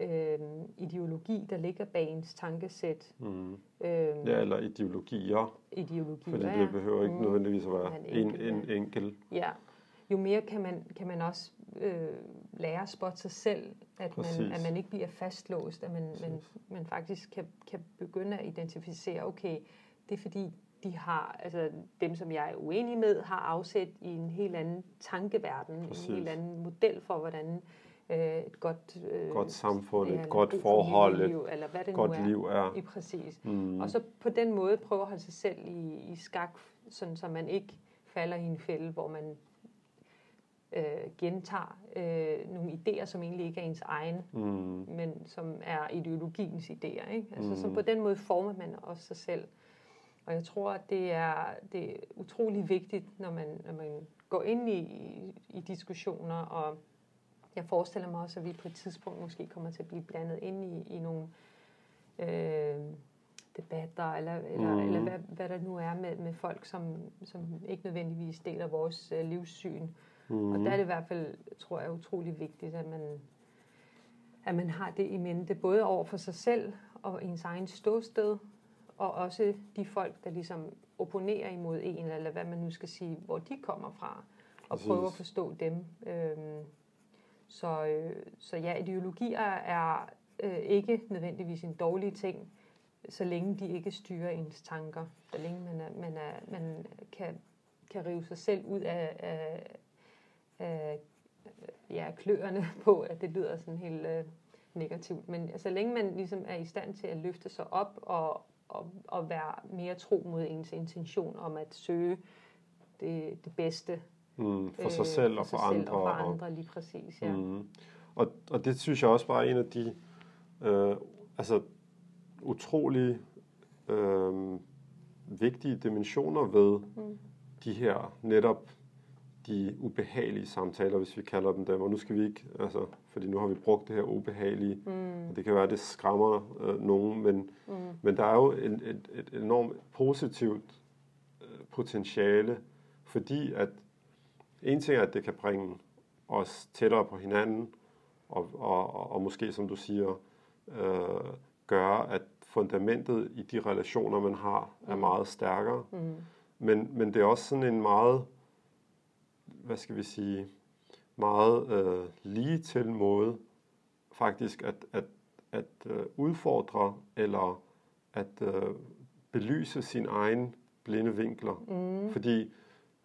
øh, ideologi, der ligger bag ens tankesæt, Mm. øh, Ja, eller ideologier, ideologi, fordi det behøver ikke Mm. nødvendigvis at være en, enkelt, en enkel. Ja, jo mere kan man, kan man også øh, lære at spotte sig selv, at man, at man ikke bliver fastlåst, at man, man, man faktisk kan, kan begynde at identificere, okay, det er fordi, de har, altså dem, som jeg er uenig med, har afsæt i en helt anden tankeverden, Præcis. en helt anden model for, hvordan øh, et godt, øh, Godt samfund, ja, et godt god forhold, et familieliv, eller hvad det nu godt er. liv er. I præcis. Mm. Og så på den måde prøve at holde sig selv i, i skak, sådan, så man ikke falder i en fælde, hvor man øh, gentager øh, nogle idéer, som egentlig ikke er ens egen, Mm. men som er ideologiens idéer. Ikke? Altså, Mm. Så på den måde former man også sig selv. Og jeg tror, at det er, det er utrolig vigtigt, når man, når man går ind i, i diskussioner, og jeg forestiller mig også, at vi på et tidspunkt måske kommer til at blive blandet ind i, i nogle øh, debatter, eller, eller, Mhm. mm. eller hvad, hvad der nu er med, med folk, som, som ikke nødvendigvis deler vores øh, livssyn. Mm. Og der er det i hvert fald, tror jeg, utrolig vigtigt, at man, at man har det i mente, både over for sig selv og ens egen ståsted, og også de folk, der ligesom opponerer imod en, eller hvad man nu skal sige, hvor de kommer fra, og Præcis. prøve at forstå dem. Øhm, så, øh, så ja, ideologier er øh, ikke nødvendigvis en dårlig ting, så længe de ikke styrer ens tanker, så længe man, er, man, er, man kan, kan rive sig selv ud af, af, af ja, kløerne på, at det lyder sådan helt øh, negativt. Men altså, så længe man ligesom er i stand til at løfte sig op og, og, og være mere tro mod ens intention om at søge det, det bedste Mm. For øh, sig selv og sig for andre. Og for andre lige præcis, ja. Mm. Og, og det synes jeg også bare er en af de øh, altså, utrolig øh, vigtige dimensioner ved Mm. de her netop de ubehagelige samtaler, hvis vi kalder dem dem. Og nu skal vi ikke, altså, fordi nu har vi brugt det her ubehagelige, Mm. og det kan være, at det skræmmer øh, nogen, men, Mm. men der er jo en, et, et enormt positivt øh, potentiale, fordi at en ting er, at det kan bringe os tættere på hinanden, og, og, og, og måske, som du siger, øh, gøre, at fundamentet i de relationer, man har, er Mm. meget stærkere. Mm. Men, men det er også sådan en meget, hvad skal vi sige, meget øh, lige til måde faktisk at, at, at øh, udfordre eller at øh, belyse sin egen blinde vinkler. Mm. Fordi,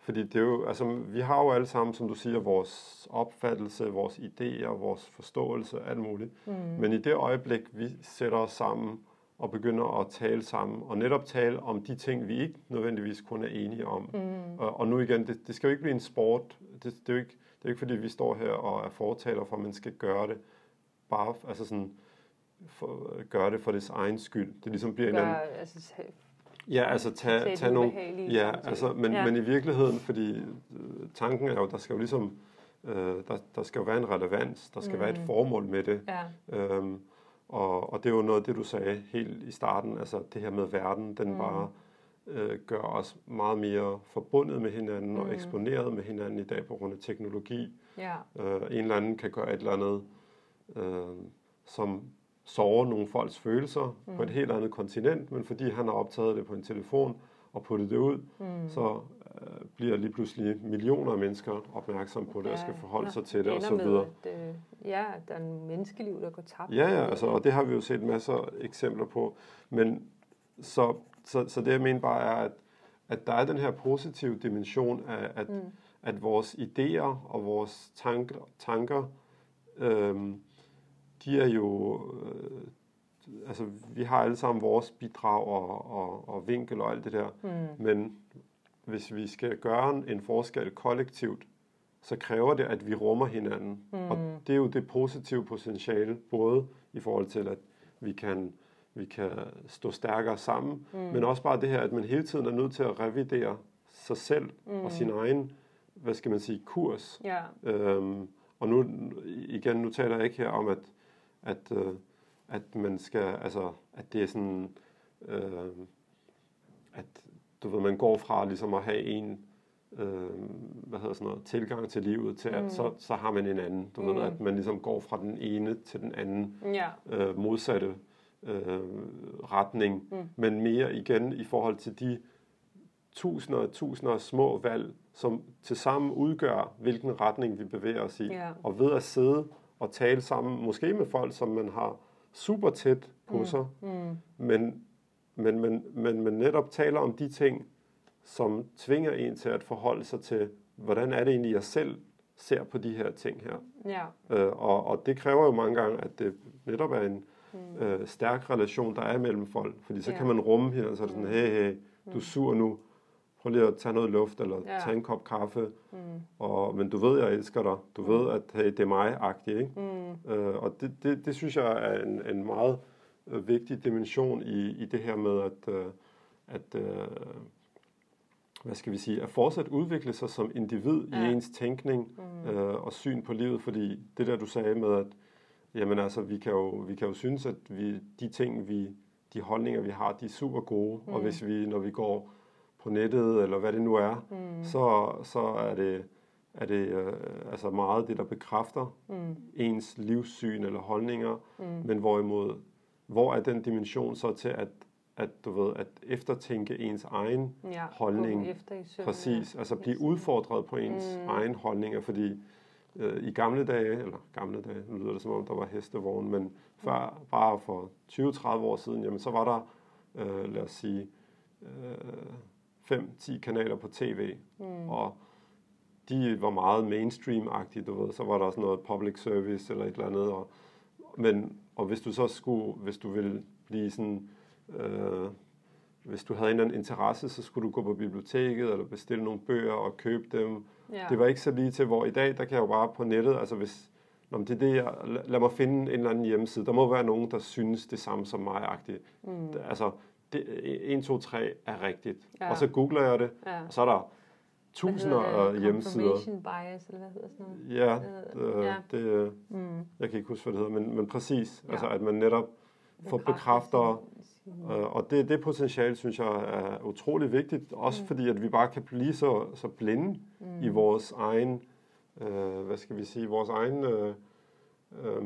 fordi det er jo, altså, vi har jo alle sammen, som du siger, vores opfattelse, vores idéer, vores forståelse, alt muligt. Mm. Men i det øjeblik, vi sætter os sammen og begynder at tale sammen, og netop tale om de ting, vi ikke nødvendigvis kun er enige om. Mm. Og, og nu igen, det, det skal jo ikke blive en sport. Det, det, er jo ikke, det er jo ikke, fordi vi står her og er fortaler for, at man skal gøre det bare, altså sådan, for, gøre det for dets egen skyld. Det ligesom bliver en Gør, anden... altså, Ja, altså tage, tage nogle... Ja, altså, men, Ja. men i virkeligheden, fordi øh, tanken er jo, der skal jo ligesom, øh, der, der skal jo være en relevans, der skal mm. være et Mm. formål med det. Ja. Øhm, og, og det er jo noget af det, du sagde helt i starten, altså det her med verden, den Mm. bare øh, gør os meget mere forbundet med hinanden. Mm. og eksponeret med hinanden i dag på grund af teknologi. Ja. Øh, en eller anden kan gøre et eller andet, øh, som sårer nogle folks følelser mm. på et Mm. helt andet kontinent, men fordi han har optaget det på en telefon og puttet det ud, Mm. så øh, bliver lige pludselig millioner af mennesker opmærksom på det og skal forholde sig til det og ender så med, videre. At, øh, ja, at der er en menneskeliv, der går tabt. Ja, ja, altså, og det har vi jo set masser af eksempler på. Men så, så, så det jeg mener bare er, at, at der er den her positive dimension af, at, mm. At vores idéer og vores tanker, tanker øhm, de er jo, øh, altså vi har alle sammen vores bidrag og, og, og vinkel og alt det der, Mm. men hvis vi skal gøre en forskel kollektivt, så kræver det, at vi rummer hinanden. Mm. Og det er jo det positive potentiale, både i forhold til, at vi kan, vi kan stå stærkere sammen, mm. men også bare det her, at man hele tiden er nødt til at revidere sig selv mm. og sin egen, hvad skal man sige, kurs. Ja. Øhm, og nu igen, nu taler jeg ikke her om, at, at, øh, at man skal, altså, at det er sådan, øh, at du ved, man går fra ligesom at have en, øh, hvad hedder sådan noget, tilgang til livet, til at Mm. så, så har man en anden. Du mm. ved, at man ligesom går fra den ene til den anden Ja. øh, modsatte øh, retning, Mm. men mere igen i forhold til de tusinder og tusinder af små valg, som tilsammen udgør, hvilken retning vi bevæger os i. Ja. Og ved at sidde og tale sammen, måske med folk, som man har super tæt på Mm. sig, Mm. men, men, men, men, men netop taler om de ting, som tvinger en til at forholde sig til, hvordan er det egentlig, jeg selv ser på de her ting her. Ja. Øh, og, og det kræver jo mange gange, at det netop er en Mm. øh, stærk relation, der er mellem folk. Fordi så Ja. kan man rumme hinanden, så er det sådan, Mm. hey, hey, du er sur nu. Prøv lige at tage noget luft, eller Ja. tage en kop kaffe. Mm. Og, men du ved, jeg elsker dig. Du Mm. ved, at hey, det er mig-agtigt. Ikke? Mm. Øh, og det, det, det synes jeg er en, en meget øh, vigtig dimension i, i det her med at, øh, at øh, hvad skal vi sige, at fortsat udvikle sig som individ Ja. i ens tænkning Mm. øh, og syn på livet, fordi det der du sagde med at jamen altså vi kan jo vi kan jo synes at vi de ting vi de holdninger vi har, de er super gode, mm. og hvis vi når vi går på nettet eller hvad det nu er, Mm. så så er det er det øh, altså meget det der bekræfter Mm. ens livssyn eller holdninger, Mm. men hvorimod, hvor er den dimension så til at, at du ved, at eftertænke ens egen Ja. holdning. Efter i søvn, præcis, ja. altså blive udfordret på ens Mm. mm. egen holdninger, fordi øh, i gamle dage, eller gamle dage, nu lyder det som om der var hestevogn, men før, bare for 20-30 år siden, jamen så var der, øh, lad os sige, øh, 5-10 kanaler på tv, Mm. og de var meget mainstream-agtige, du ved. Så var der også noget public service eller et eller andet. Og, men, og hvis du så skulle, hvis du ville blive sådan, øh, hvis du havde en eller anden interesse, så skulle du gå på biblioteket eller bestille nogle bøger og købe dem. Ja. Det var ikke så lige til, hvor i dag, der kan jeg jo bare på nettet, altså hvis, Nå, det er det, jeg, lad- mig finde en eller anden hjemmeside. Der må være nogen, der synes det samme som mig-agtigt. Mm. Altså, det, 1, 2, 3 er rigtigt. Ja. Og så googler jeg det, Ja. og så er der tusinder af det? hjemmesider. Confirmation bias, eller hvad hedder sådan noget? Ja, Øh, øh, ja. det, Mm. jeg kan ikke huske, hvad det hedder, men, men præcis. Ja. Altså, at man netop får bekræfter, øh, og det, det potentiale, synes jeg, er utrolig vigtigt. Også Mm. fordi, at vi bare kan blive så, så blinde mm. i vores egen, øh, hvad skal vi sige, vores egen, øh, øh,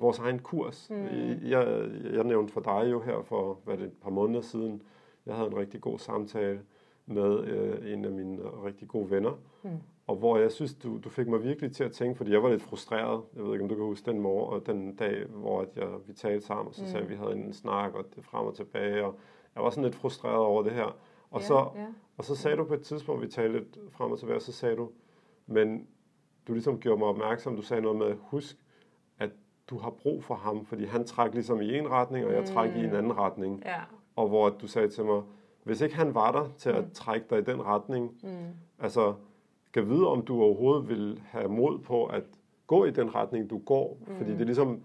vores egen kurs. Mm. Jeg, jeg nævnte for dig jo her for hvad det, et par måneder siden, jeg havde en rigtig god samtale med øh, en af mine rigtig gode venner, mm. og hvor jeg synes, du, du fik mig virkelig til at tænke, fordi jeg var lidt frustreret, jeg ved ikke, om du kan huske den morgen, og den dag, hvor jeg, vi talte sammen, og så mm. sagde vi, havde en snak, og det frem og tilbage, og jeg var sådan lidt frustreret over det her. Og, ja, så, ja. og så sagde du på et tidspunkt, vi talte lidt frem og tilbage, og så sagde du, men du ligesom gjorde mig opmærksom, du sagde noget med, husk, at du har brug for ham, fordi han træk ligesom i en retning, og jeg træk mm. i en anden retning. Ja. Og hvor du sagde til mig, hvis ikke han var der til at mm. trække dig i den retning, mm. altså, kan vide, om du overhovedet vil have mod på at gå i den retning, du går. Mm. Fordi det er ligesom,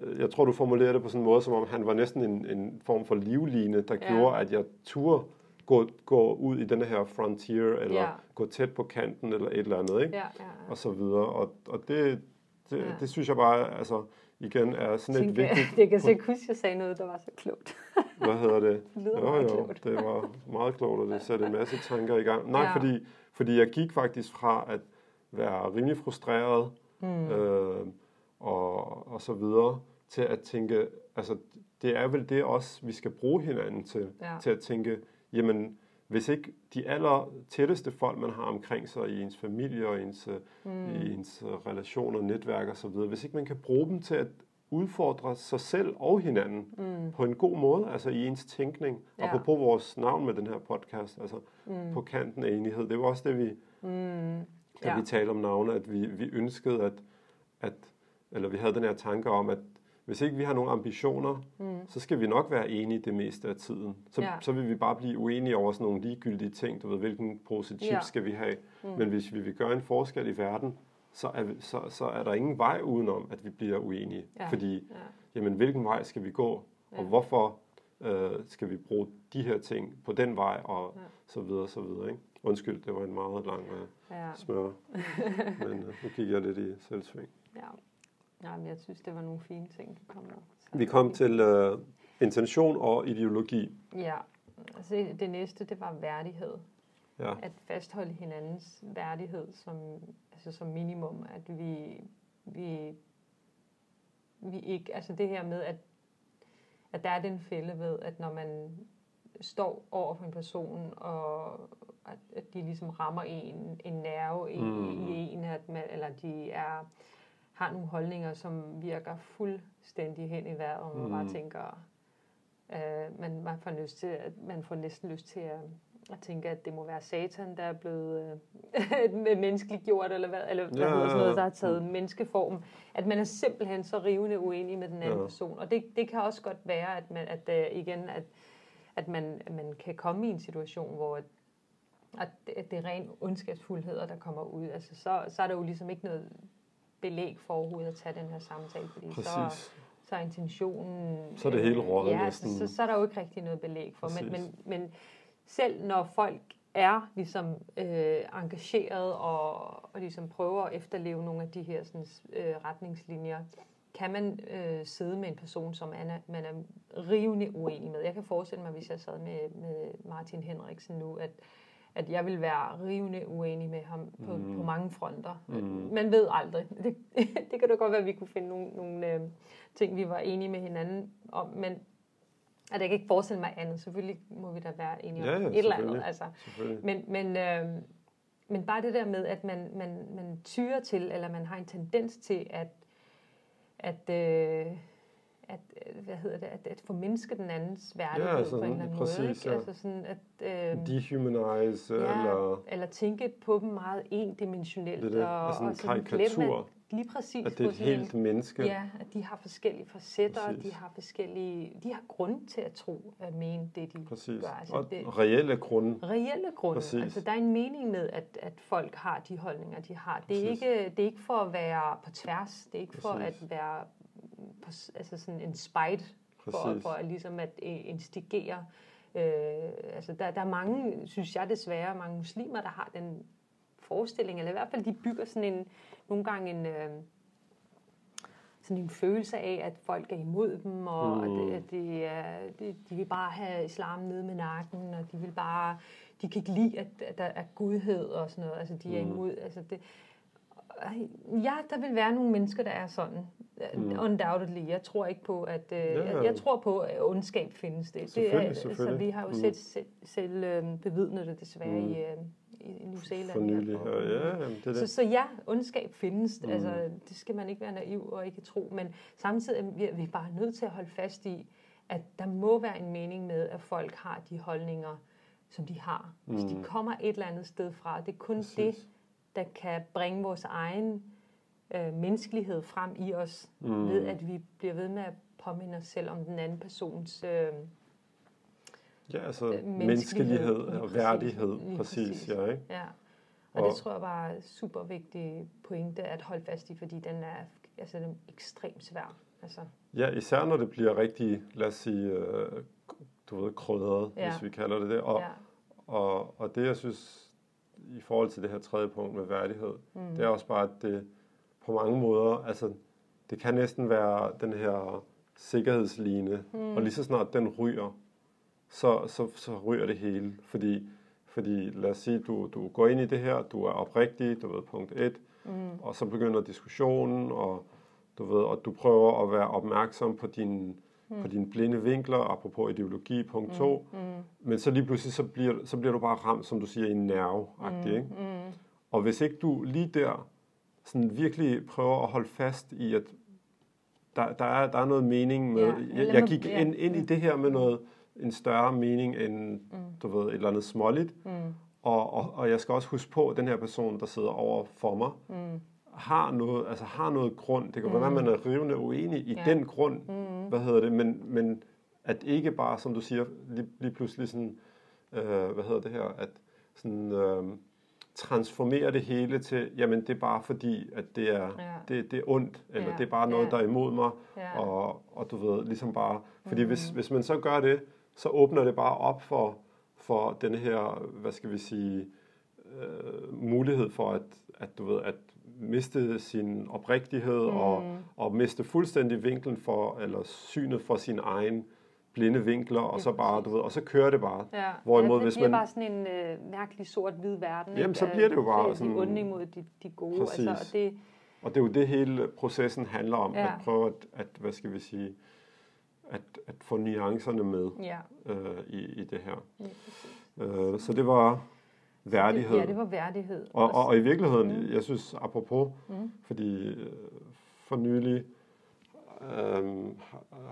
øh, jeg tror, du formulerede det på sådan en måde, som om han var næsten en, en form for livline, der ja. gjorde, at jeg turde gå, gå ud i den her frontier, eller ja. gå tæt på kanten, eller et eller andet, ikke? Ja, ja, ja. Og så videre. Og, og det, det, ja. det synes jeg bare, altså, igen er sådan et vigtigt... Det kan så ikke huske, at jeg sagde noget, der var så klogt. Hvad hedder det? Det lyder jo, jo, klogt. det var meget klogt, og det satte en masse tanker i gang. Nej, Ja. fordi, fordi jeg gik faktisk fra at være rimelig frustreret, Mm. øh, og, og så videre, til at tænke, altså det er vel det også, vi skal bruge hinanden til, Ja. til at tænke, jamen hvis ikke de aller tætteste folk, man har omkring sig i ens familie og ens, mm. i ens øh, relationer, netværk og så videre, hvis ikke man kan bruge dem til at udfordre sig selv og hinanden mm. på en god måde, altså i ens tænkning, Ja. ja. apropos vores navn med den her podcast, altså Mm. på kanten af enighed. Det var også det, vi, Mm. da Ja. vi talte om navne, at vi, vi ønskede, at, at, eller vi havde den her tanke om, at hvis ikke vi har nogen ambitioner, mm. så skal vi nok være enige det meste af tiden. Så, Ja. så vil vi bare blive uenige over sådan nogle ligegyldige ting. Du ved, hvilken pose chips Ja. skal vi have? Mm. Men hvis vi vil gøre en forskel i verden, så er, vi, så, så er der ingen vej udenom, at vi bliver uenige. Ja. Fordi, Ja. jamen, hvilken vej skal vi gå? Og Ja. hvorfor øh, skal vi bruge de her ting på den vej? Og Ja. så videre, så videre. Ikke? Undskyld, det var en meget lang øh, Ja. smør. Men øh, nu gik jeg lidt i selvsving. ja. Ja men jeg synes, det var nogle fine ting, du kom med. Så- Vi kom til øh, intention og ideologi. Ja, altså det næste, det var værdighed. Ja, At fastholde hinandens værdighed som, altså som minimum. At vi, vi, vi ikke, altså det her med, at, at der er den fælde ved, at når man står over for en person, og at, at de ligesom rammer en, en nerve i, Mm. mm. i en, at man, eller de er, har nogle holdninger, som virker fuldstændig hen i vejret, og man mm. bare Mm. tænker, øh, man, man, får lyst til, at, man får næsten lyst til at, at tænke, at det må være satan, der er blevet øh, menneskeliggjort, eller hvad, eller hvad Ja, hedder sådan noget, der har taget menneskeform. At man er simpelthen så rivende uenig med den anden Ja. person. Og det, det kan også godt være, at man, at, øh, igen, at, at man, man kan komme i en situation, hvor at, at det er ren ondskabsfuldheder, der kommer ud. Altså, så, så er der jo ligesom ikke noget belæg for overhovedet at tage den her samtale, fordi så, præcis. så er intentionen... Så er det hele røget ja, næsten. Så, så er der jo ikke rigtig noget belæg for. Men, Præcis. men, men selv når folk er ligesom øh, engageret og, og ligesom prøver at efterleve nogle af de her sådan, øh, retningslinjer, kan man øh, sidde med en person, som man er, man er rivende uenig med. Jeg kan forestille mig, hvis jeg sad med, med Martin Henriksen nu, at, at jeg vil være rivende uenig med ham på, Mm. på mange fronter. Mm. Man ved aldrig. Det, det kan da godt være, at vi kunne finde nogle, nogle øh, ting, vi var enige med hinanden om, men at jeg kan ikke forestille mig andet. Selvfølgelig må vi da være enige om Ja, ja, et eller andet. Altså. Men, men, øh, men bare det der med, at man, man, man tyrer til, eller man har en tendens til at, at, øh, at øh, hvad hedder det, at, at formindske den andens værdighed Ja, altså, på en eller anden præcis, måde. Ikke? ja. Altså sådan at, øh, Dehumanize, ja, eller eller tænke på dem meget endimensionelt. det, er det, og, altså en og sådan karikatur, glemme, lige præcis at det er et sådan en- helt menneske. Ja, at de har forskellige facetter, og de Præcis. har forskellige, de har grund til at tro, at mene det, de Præcis. gør. Altså, Og det, reelle grunde. reelle grunde. Præcis. Altså, der er en mening med, at, at folk har de holdninger, de har. Det er, Præcis. ikke, det er ikke for at være på tværs. Det er ikke for Præcis. at være på, altså sådan en spite, for, for at, ligesom at øh, instigere. Øh, altså, der, der er mange, synes jeg desværre, mange muslimer, der har den forestilling, eller i hvert fald de bygger sådan en, nogle gange en... Øh, sådan en følelse af, at folk er imod dem, og Mm. mm. at, at de, er, de, de vil bare have islam nede med nakken, og de vil bare, de kan ikke lide, at, at der er godhed og sådan noget. Altså, de er Mm. imod, altså det, Ja, der vil være nogle mennesker, der er sådan. Mm. Undoubtedly. Jeg tror ikke på, at... Øh, ja. Jeg, jeg tror på, at ondskab findes. Det, det er, altså, vi har jo mm. selv, selv, selv øh, bevidnet det desværre mm. i, øh, i New Zealand. For nylig, ja, ja, jamen, det er det. Så, så ja, ondskab findes. Mm. Altså, det skal man ikke være naiv og ikke tro. Men samtidig er vi, bare nødt til at holde fast i, at der må være en mening med, at folk har de holdninger, som de har. Mm. Hvis de mm. kommer et eller andet sted fra, det er kun Præcis. det, der kan bringe vores egen øh, menneskelighed frem i os, mm. ved at vi bliver ved med at påminde os selv om den anden persons øh, Ja, altså øh, menneskelighed og værdighed, præcis, præcis ja, ikke? Ja. Og, og det tror jeg var super vigtig pointe at holde fast i, fordi den er, altså, den er ekstremt svær. Altså. Ja, især når det bliver rigtig, lad os sige, øh, du ved, krydret, ja. hvis vi kalder det det. Og, ja. og, og det, jeg synes, i forhold til det her tredje punkt med værdighed, mm. det er også bare, at det på mange måder, altså, det kan næsten være den her sikkerhedsline, mm. og lige så snart den ryger, så, så, så ryger det hele. Fordi, fordi lad os sige, du, du går ind i det her, du er oprigtig, du ved, punkt 1, mm. og så begynder diskussionen, og du ved, og du prøver at være opmærksom på dine mm. på dine blinde vinkler, apropos ideologi, punkt 2. Mm. Mm. Men så lige pludselig, så bliver, så bliver du bare ramt, som du siger, i en nerve mm. ikke? Mm. Og hvis ikke du lige der sådan virkelig prøver at holde fast i, at der, der, er, der er noget mening med... Ja, jeg, jeg gik ind, ind i det her med noget en større mening end, mm. du ved, et eller andet småligt. Mm. Og, og, og jeg skal også huske på, at den her person, der sidder over for mig, mm. Har noget, altså har noget grund. Det kan mm. være, man er rivende uenig i ja. den grund, mm. hvad hedder det, men, men at ikke bare, som du siger, lige, lige pludselig sådan, øh, hvad hedder det her, at sådan, øh, transformere det hele til, jamen det er bare fordi, at det er, ja. det, det er ondt, eller ja. det er bare noget, ja. der er imod mig, ja. og, og du ved, ligesom bare, fordi mm. hvis, hvis man så gør det, så åbner det bare op for, for den her, hvad skal vi sige, øh, mulighed for at, at du ved, at miste sin oprigtighed mm. og, og miste fuldstændig vinklen for, eller synet for sin egen blinde vinkler, og så bare, du ved, og så kører det bare. Ja. Hvorimod, ja, det hvis man... bare sådan en øh, mærkelig sort-hvid verden. Jamen, så bliver det jo bare de, sådan... De onde imod de, de gode. Præcis. Altså, og, det... og det er jo det hele processen handler om, ja. at prøve at, at, hvad skal vi sige, at, at få nuancerne med ja. øh, i, i det her. Ja, øh, så det var værdighed. Ja, det var værdighed. Og, og, og i virkeligheden, mm. jeg synes, apropos, mm. fordi øh, for nylig øh,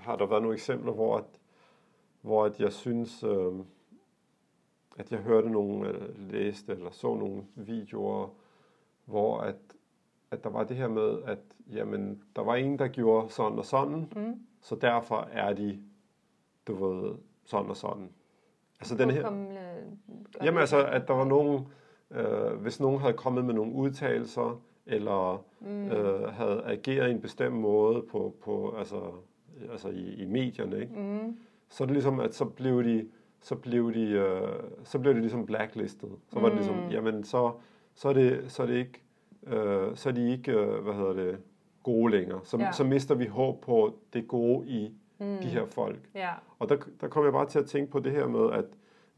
har der været nogle eksempler, hvor at, hvor at jeg synes, øh, at jeg hørte nogen øh, læste eller så nogle videoer, hvor at, at der var det her med, at jamen, der var en, der gjorde sådan og sådan, mm. så derfor er de, du ved, sådan og sådan. Altså den her... Øh, jamen altså, at der var nogen, øh, hvis nogen havde kommet med nogle udtalelser, eller mm. øh, havde ageret i en bestemt måde på, på altså, altså i, i medierne, ikke? Mm. så er det ligesom, at så blev de, så blev de, øh, så blev de ligesom blacklistet. Så var mm. det ligesom, mm. jamen så, så er det, så er det ikke, øh, så er de ikke, øh, hvad hedder det, gode længere. Så, ja. så mister vi håb på det gode i mm. de her folk. Ja. Og der, der kommer jeg bare til at tænke på det her med, at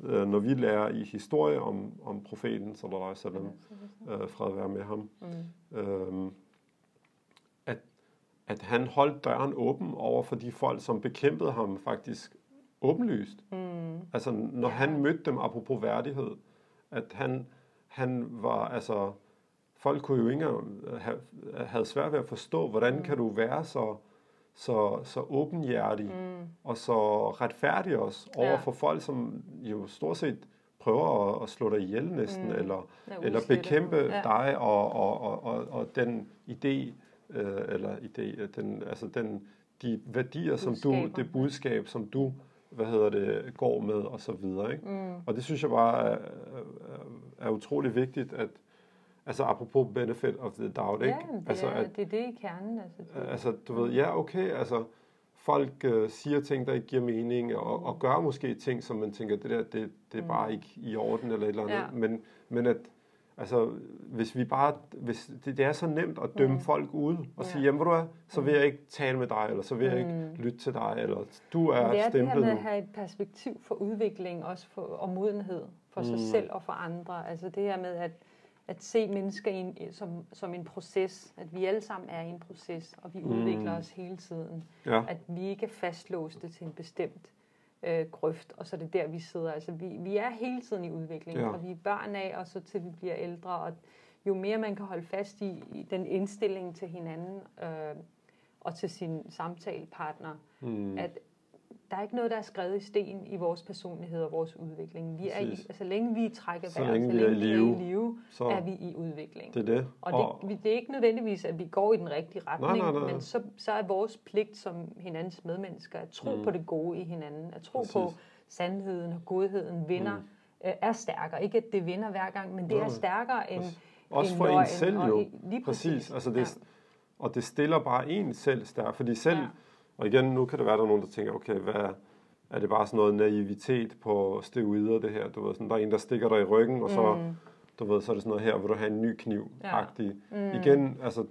øh, når vi lærer i historie om, om profeten, sallallahu alaihi wasallam, øh, fred være med ham, mm. øh, at, at han holdt døren åben over for de folk, som bekæmpede ham faktisk åbenlyst. Mm. Altså når han mødte dem, apropos værdighed, at han, han var, altså, folk kunne jo ikke have, have svært ved at forstå, hvordan mm. kan du være så så, så åbenhjertig mm. og så retfærdig også over ja. for folk, som jo stort set prøver at, at slå dig ihjel næsten, mm. eller, eller bekæmpe ja. dig og, og, og, og, og den idé, øh, eller idé, den, altså den, de værdier, som du, det budskab, som du hvad hedder det, går med, og så videre. Ikke? Mm. Og det synes jeg bare er, er, er utrolig vigtigt, at, Altså apropos benefit of the doubt, ikke? Ja, det, altså, at, det er det i kernen. Altså, det. altså du ved, ja okay, altså folk øh, siger ting, der ikke giver mening, og, og gør måske ting, som man tænker, det der, det, det er mm. bare ikke i orden, eller et eller andet. Ja. Men, men at, altså, hvis vi bare, hvis det, det er så nemt at dømme mm. folk ud, og ja. sige, jamen du er, så vil jeg ikke tale med dig, eller så vil jeg ikke mm. lytte til dig, eller du er stemplet Det er det her med at have et perspektiv for udvikling, også for, og modenhed for sig mm. selv og for andre. Altså det her med, at at se mennesker i en, som, som en proces, at vi alle sammen er i en proces, og vi mm. udvikler os hele tiden. Ja. At vi ikke er fastlåste til en bestemt øh, grøft, og så er det der, vi sidder. Altså, vi, vi er hele tiden i udvikling, Ja. og vi er børn af, og så til vi bliver ældre, og jo mere man kan holde fast i, i den indstilling til hinanden, øh, og til sin samtalepartner, Mm. at der er ikke noget, der er skrevet i sten i vores personlighed og vores udvikling. Vi er i, altså, så længe vi trækker Så vejret, længe så længe vi er live, i live, Så er vi i udvikling. det er det. Og det, vi- det er ikke nødvendigvis, at vi går i den rigtige retning, nej, nej. men så, så er vores pligt som hinandens medmennesker at tro Mm. mm. på det gode i hinanden, at tro Præcis. på sandheden og godheden vinder, Mm. mm. er stærkere. Ikke at det vinder hver gang, men det Nej. er stærkere end, Også end for en selv og jo. Lige Præcis. præcis. Altså det, Og det stiller bare en selv stærkt. Fordi selv, Ja. Og igen, nu kan det være, der er nogen, der tænker, okay, hvad er, er det bare sådan noget naivitet på steroider, det her? Du ved, sådan, der er en, der stikker dig i ryggen, og så, Mm. du ved, så er det sådan noget her, vil du have en ny kniv Ja. -agtig. Mm. Igen, altså,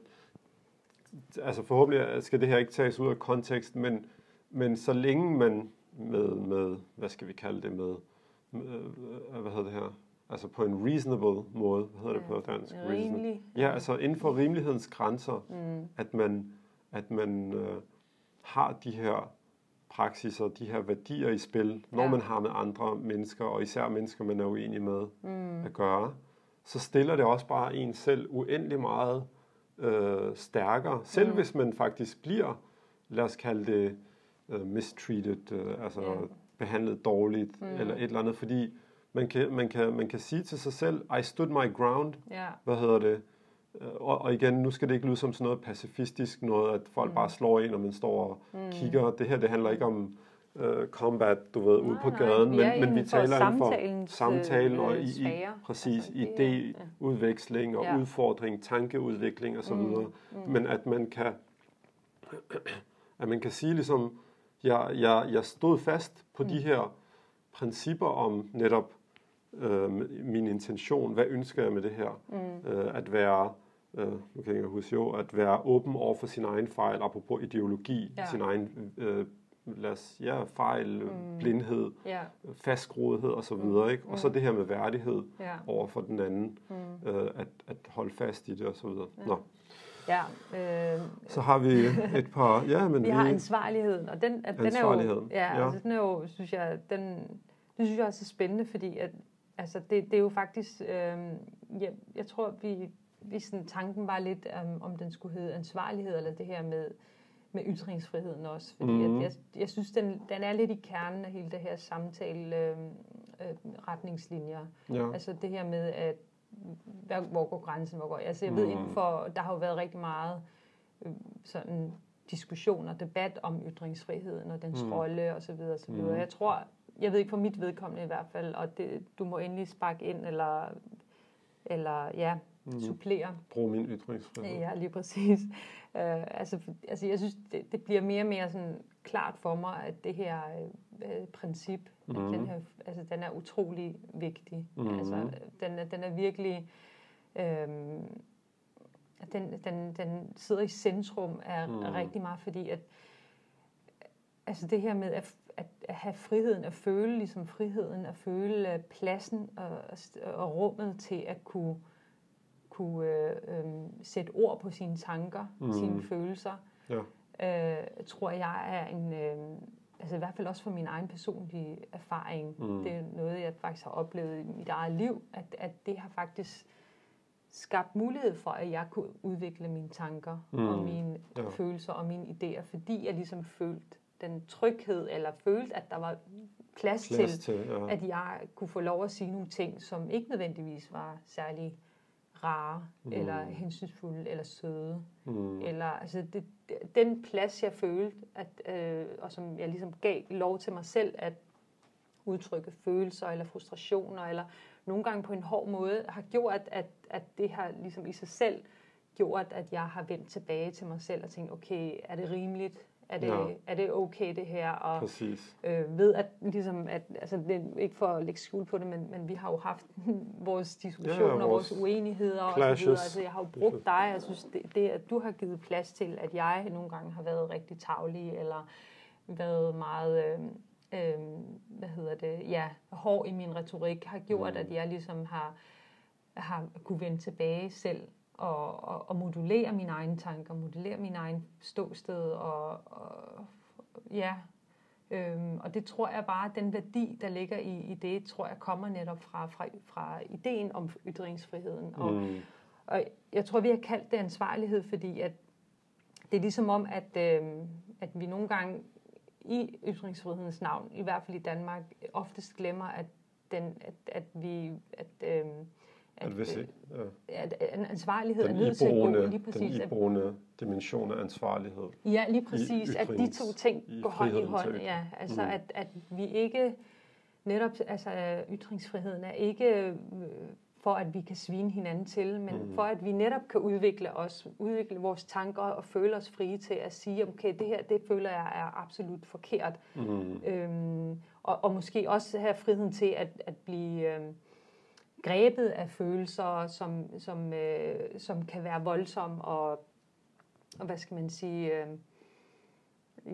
altså forhåbentlig skal det her ikke tages ud af kontekst, men, men så længe man med, med, hvad skal vi kalde det, med, med øh, hvad hedder det her, altså på en reasonable måde, hvad hedder det Ja. på dansk? Rimelig. Ja, altså inden for rimelighedens grænser, Mm. at man, at man øh, har de her praksiser, de her værdier i spil, når Ja. man har med andre mennesker, og især mennesker, man er uenig med, Mm. at gøre, så stiller det også bare en selv uendelig meget øh, stærkere. Selv Mm. hvis man faktisk bliver, lad os kalde det, øh, mistreated, øh, altså Ja. behandlet dårligt, Mm. eller et eller andet, fordi man kan, man, kan, man kan sige til sig selv, I stood my ground, Ja. hvad hedder det? Øh, Og, og igen, nu skal det ikke lyde som sådan noget pacifistisk noget, at folk Mm. bare slår en, når man står og Mm. kigger. Det her, det handler ikke om uh, combat, du ved, ude Nej, på nej, gaden, vi men, men vi taler inden for samtalens, samtalen og øh, i, i præcis Altså, det idéudveksling og Ja. udfordring, tankeudvikling osv. Mm, mm. Men at man kan at man kan sige ligesom, jeg, jeg, jeg stod fast på Mm. de her principper om netop øh, min intention. Hvad ønsker jeg med det her? Mm. øh, at være, øh, nu kan jeg ikke huske jo, at være åben over for sin egen fejl, apropos ideologi, Ja. sin egen øh, lad os, ja, fejl, mm. Blindhed, Ja. fastgroethed osv., Mm. ikke? Og så Mm. det her med værdighed Ja. over for den anden, Mm. øh, at, at holde fast i det osv. Ja. Nå, Ja, øh, så har vi et par, ja, men vi har ansvarligheden, og den, at den er jo, ja, ja. Altså, den er jo, synes jeg, den, det synes jeg også er spændende, fordi at, altså, det, det er jo faktisk, øh, jeg, jeg tror, vi, vi sådan, tanken var lidt, um, om den skulle hedde ansvarlighed, eller det her med, med ytringsfriheden også, fordi Mhm. at jeg, jeg synes, den, den er lidt i kernen af hele det her samtale øh, øh, retningslinjer. ja, Altså det her med, at hvad, hvor går grænsen, hvor går... Altså jeg ved Mm. inden for, der har jo været rigtig meget øh, sådan diskussion og debat om ytringsfriheden og dens Mm. mm. rolle og så videre og så videre. Mm. Jeg tror, jeg ved ikke for mit vedkommende i hvert fald, og det, du må endelig sparke ind eller, eller ja, mm. mm. supplere. brug min ytringsfrihed. Ja, lige præcis. Uh, altså, altså, jeg synes, det, det bliver mere og mere sådan klart for mig, at det her uh, princip, mm. Mhm. at den, her, altså, den er utrolig vigtig. Mhm. Altså, den, er, den er virkelig... At den, den, den sidder i centrum af Mhm. mm. rigtig meget, fordi at altså det her med at, at, at have friheden, at føle ligesom friheden, at føle øh, pladsen og, og rummet til at kunne kunne øh, øh, sætte ord på sine tanker, mm. sine følelser, Ja. øh, tror jeg er en, øh, altså i hvert fald også for min egen personlige erfaring, Mm. det er noget, jeg faktisk har oplevet i mit eget liv, at, at det har faktisk skabt mulighed for, at jeg kunne udvikle mine tanker mm. og mine ja. følelser og mine idéer, fordi jeg ligesom følte den tryghed, eller følte, at der var plads, Plads til, til, ja. at jeg kunne få lov at sige nogle ting, som ikke nødvendigvis var særlig rare, Mm. eller hensynsfulde, eller søde. Mm. Eller, altså det, det- den plads, jeg følte, at, øh, og som jeg ligesom gav lov til mig selv, at udtrykke følelser, eller frustrationer, eller nogle gange på en hård måde, har gjort, at, at, at det har ligesom i sig selv gjort, at jeg har vendt tilbage til mig selv og tænkt, okay, er det rimeligt? Er det, Ja. er det okay det her? Og, Præcis. øh, ved at, ligesom, at altså, det er ikke for at lægge skjul på det, men, men vi har jo haft vores diskussioner, Ja, vores, vores uenigheder og så clashes. videre. Altså, jeg har jo brugt dig, jeg synes, det, det, at du har givet plads til, at jeg nogle gange har været rigtig tavlig, eller været meget, øh, øh, hvad hedder det, ja, hård i min retorik, har gjort, mm. at jeg ligesom har har kunne vende tilbage selv og, og, og modulere mine egne tanker, modulere min egen ståsted og, og ja, øhm, og det tror jeg bare, den værdi, der ligger i, i det, tror jeg kommer netop fra, fra, fra ideen om ytringsfriheden. Og, mm. og jeg tror, vi har kaldt det ansvarlighed, fordi at det er ligesom om, at, øhm, at vi nogle gange i ytringsfrihedens navn, i hvert fald i Danmark, oftest glemmer, at, den, at, at vi... At, øhm, at, at, hvis, øh, ja. at ansvarlighed den er nødt til at gå lige præcis. Den iboende dimension af ansvarlighed. Ja, lige præcis. At de to ting går hånd i hånd. Ja, altså mm. at, at vi ikke netop, altså ytringsfriheden er ikke øh, for at vi kan svine hinanden til, men mm. for at vi netop kan udvikle os, udvikle vores tanker og føle os frie til at sige, okay, det her, det føler jeg er absolut forkert. Mm. Øhm, og, og måske også have friheden til at, at blive øhm, grebet af følelser, som, som, øh, som kan være voldsomme og, og hvad skal man sige, øh,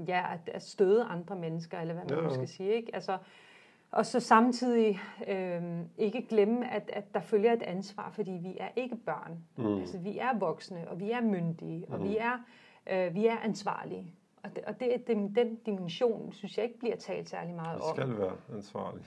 ja, at, at støde andre mennesker, eller hvad man ja. skal sige, ikke? Altså, og så samtidig øh, ikke glemme, at, at der følger et ansvar, fordi vi er ikke børn. Mm. Altså, vi er voksne, og vi er myndige, og mm. vi, er, øh, vi er ansvarlige. Og, det, og det, den, den dimension, synes jeg ikke bliver talt særlig meget om. Vi skal være ansvarlige.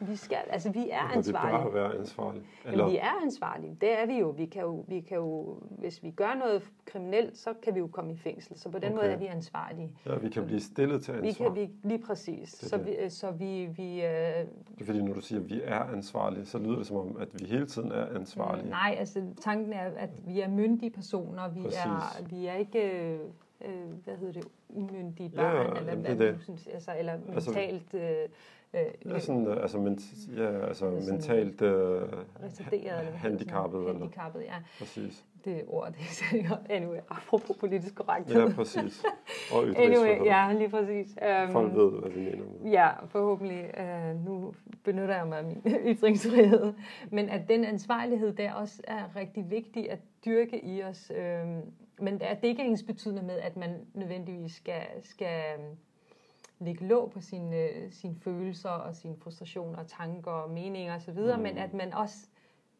Vi skal, altså vi er ansvarlige. Det bør være ansvarlige. Eller? Jamen, vi er ansvarlige. Det er vi jo. Vi kan jo, vi kan jo. Hvis vi gør noget kriminelt, så kan vi jo komme i fængsel. Så på den okay. måde er vi ansvarlige. Ja, vi kan blive stillet til ansvar. Vi kan vi, lige præcis. Det så, vi, så vi... vi øh, det er fordi, når du siger, at vi er ansvarlige, så lyder det som om, at vi hele tiden er ansvarlige. Mm, nej, altså tanken er, at vi er myndige personer. Vi, er, vi er ikke... Øh, hvad hedder det? Umyndige børn, ja, eller det. Synes, altså, eller altså- mentalt... Øh, Øh, ja, sådan, øh, altså, ment, ja, altså mentalt øh, retarderet, eller handicappet. Eller, handicappet, ja. Præcis. Det ord, det er anyway, apropos politisk korrekthed. Ja, præcis. Og anyway, ja, lige præcis. Um, Folk ved, hvad vi mener. Ja, forhåbentlig. Uh, nu benytter jeg mig af min ytringsfrihed. Men at den ansvarlighed der også er rigtig vigtig at dyrke i os. Uh, men at det ikke er ens betydende med, at man nødvendigvis skal, skal lægge låg på sine, sine følelser og sine frustrationer, tanker og meninger osv., mm. men at man også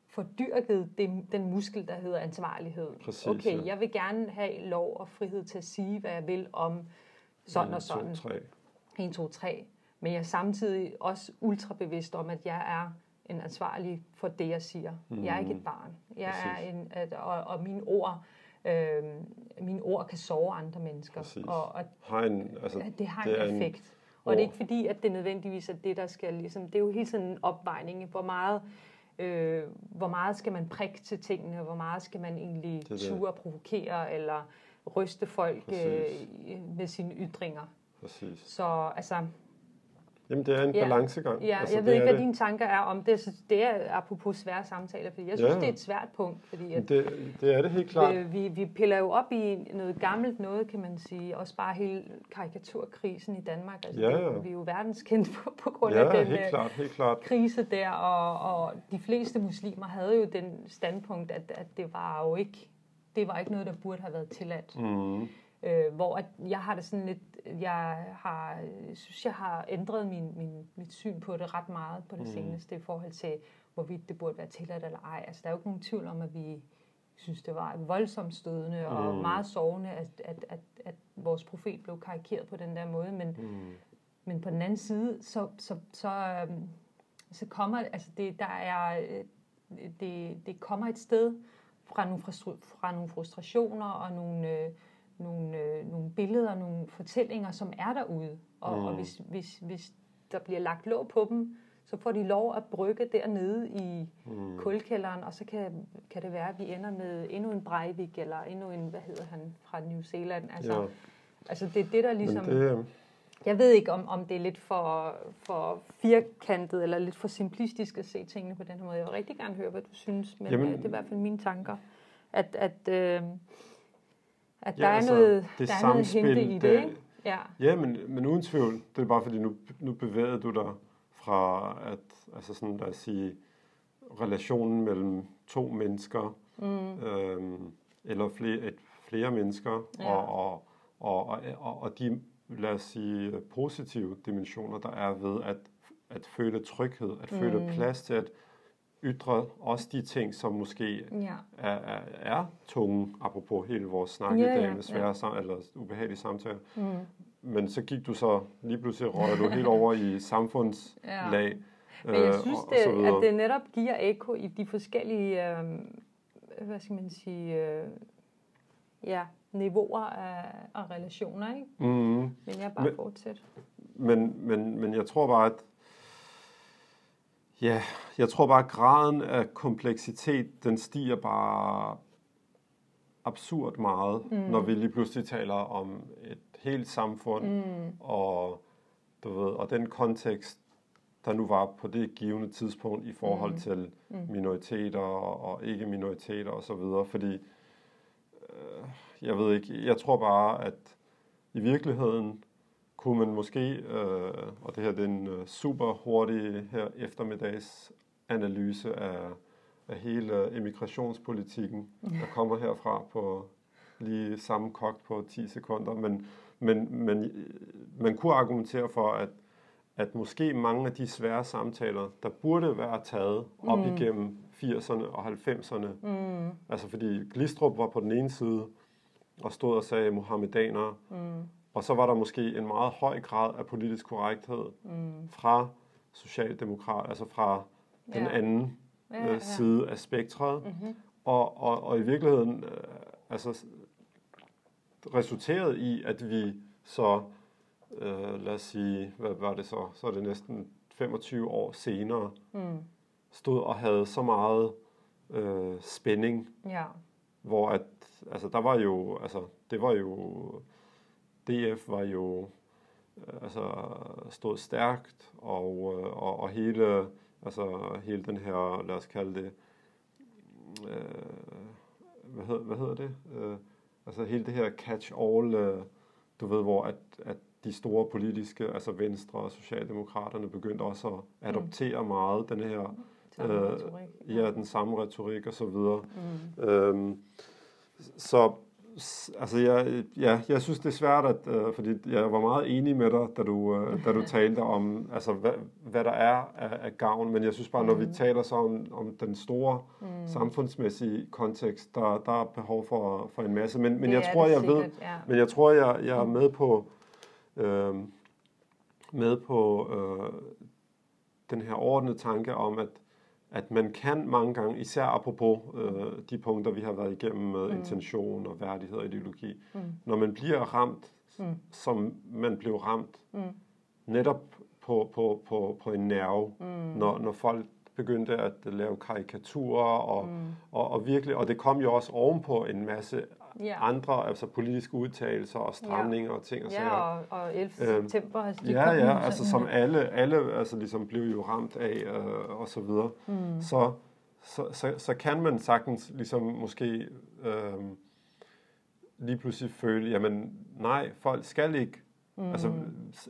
får dyrket det, den muskel, der hedder ansvarlighed. Præcis, okay, ja. jeg vil gerne have lov og frihed til at sige, hvad jeg vil om sådan 1, og sådan. 2, 3. 1, 2, 3. Men jeg er samtidig også ultra bevidst om, at jeg er en ansvarlig for det, jeg siger. Mm. Jeg er ikke et barn. Jeg Præcis. er en, at, og, og mine ord øh, mine ord kan sove andre mennesker. Præcis. Og, og har en, altså, det har en det effekt. En og det er ikke fordi, at det nødvendigvis er det, der skal ligesom, det er jo hele tiden en opvejning. Hvor meget, øh, hvor meget skal man prikke til tingene, hvor meget skal man egentlig ture provokere, eller ryste folk øh, med sine ytringer. Præcis. Så altså, Jamen, det er en ja. balancegang. Ja, altså, jeg ved ikke, hvad det. dine tanker er om det. Det er apropos svære samtaler, fordi jeg synes, ja. det er et svært punkt. Fordi at det, det er det helt klart. Vi, vi, vi piller jo op i noget gammelt noget, kan man sige. Også bare hele karikaturkrisen i Danmark. Altså, ja, ja. Det, vi er jo verdenskendt på, på grund ja, af den helt klart, helt klart. krise der. Og, og de fleste muslimer havde jo den standpunkt, at, at det var jo ikke det var ikke noget, der burde have været tilladt. Mm. Øh, hvor at jeg har det sådan lidt, jeg har, synes, jeg har ændret min, min, mit syn på det ret meget på det mm. seneste i forhold til, hvorvidt det burde være tilladt eller ej. Altså, der er jo ikke nogen tvivl om, at vi synes, det var voldsomt stødende mm. og meget sovende, at, at, at, at vores profet blev karikeret på den der måde. Men, mm. men på den anden side, så, så, så, øhm, så kommer altså det, der er, øh, det, det kommer et sted fra nogle, fra nogle frustrationer og nogle... Øh, nogle, øh, nogle billeder, nogle fortællinger, som er derude. Og, mm. og hvis, hvis, hvis der bliver lagt låg på dem, så får de lov at brygge dernede i mm. kulkælderen, og så kan, kan det være, at vi ender med endnu en Breivik, eller endnu en, hvad hedder han, fra New Zealand. Altså, ja. altså det er det, der ligesom... det, øh, jeg ved ikke, om, om det er lidt for, for firkantet, eller lidt for simplistisk at se tingene på den her måde. Jeg vil rigtig gerne høre, hvad du synes, men Jamen, øh, det er i hvert fald mine tanker. At, at øh, at ja, der er altså, noget, det der er noget hente i det, ikke? Ja, ja men, men uden tvivl. Det er bare fordi, nu, nu bevæger du dig fra, at, altså sådan, lad os sige, relationen mellem to mennesker, mm. øhm, eller flere, et, flere mennesker, ja. og, og, og, og, og, og de, lad os sige, positive dimensioner, der er ved at, at føle tryghed, at mm. føle plads til at ytre også de ting, som måske Ja. er, er, er tunge, apropos hele vores snak i Ja, dag ja, med svære ja. sam- eller ubehagelige samtaler. Mm. Men så gik du så, lige pludselig røg du helt over i samfundslag. Men jeg øh, synes, og- og det, at det netop giver ekko i de forskellige, øh, hvad skal man sige, øh, ja, niveauer af, af relationer, ikke? Mhm. Men jeg bare Men- fortsæt. Men, men, men jeg tror bare, at ja, jeg tror bare, at graden af kompleksitet, den stiger bare absurd meget, mm. når vi lige pludselig taler om et helt samfund, Mm. og, du ved, og den kontekst, der nu var på det givende tidspunkt i forhold Mm. til Mm. minoriteter og, og ikke minoriteter og så videre, fordi øh, jeg ved ikke, jeg tror bare, at i virkeligheden kunne man måske, øh, og det her det er en øh, super hurtig her eftermiddags analyse af, af hele emigrationspolitikken, der kommer herfra på lige samme kogt på 10 sekunder, men, men, men man kunne argumentere for, at, at måske mange af de svære samtaler, der burde være taget op Mm. igennem 80'erne og 90'erne, Mm. altså fordi Glistrup var på den ene side og stod og sagde muhammedanere, Mm. Og så var der måske en meget høj grad af politisk korrekthed Mm. fra socialdemokrat, altså fra den Ja. anden Ja, øh, ja. side af spektret. Mm-hmm. Og, og, og i virkeligheden øh, altså, resulterede i, at vi så, øh, lad os sige, hvad var det så, så er det næsten 25 år senere, Mm. stod og havde så meget øh, spænding, Ja. hvor at, altså der var jo, altså det var jo, DF var jo, øh, altså stod stærkt, og, øh, og, og hele, altså hele den her, lad os kalde det, øh, hvad, hedder, hvad hedder det? Øh, altså hele det her catch-all, øh, du ved, hvor at, at de store politiske, altså Venstre og Socialdemokraterne, begyndte også at adoptere mm. meget den her, Øh, ja, den samme retorik og så videre. Mm. Øhm, så altså jeg, ja, jeg synes det er svært, at, øh, fordi jeg var meget enig med dig, da du, øh, da du talte om, altså, hvad, hvad der er af, af gavn, men jeg synes bare, når vi Mhm. taler så om, om den store Mm. samfundsmæssige kontekst, der, der er behov for, for en masse. Men, men Det jeg tror, jeg ved, sikkert, Ja. men jeg tror, jeg, jeg er med på, øh, med på øh, den her ordnede tanke om, at, at man kan mange gange, især apropos øh, de punkter, vi har været igennem med Mm. intention og værdighed og ideologi, Mm. når man bliver ramt, Mm. som man blev ramt, Mm. netop på, på, på, på en nerve, Mm. når, når folk begyndte at lave karikaturer, og, Mm. og, og virkelig, og det kom jo også ovenpå en masse Ja. andre, altså politiske udtalelser og stramninger og ting og Ja, sager. og, og 11. Øhm, september, altså de Ja, ja, altså som alle, alle altså ligesom blev jo ramt af øh, og så videre. Mm. Så, så, så, så kan man sagtens ligesom måske øh, lige pludselig føle, jamen nej, folk skal ikke. Mm. Altså,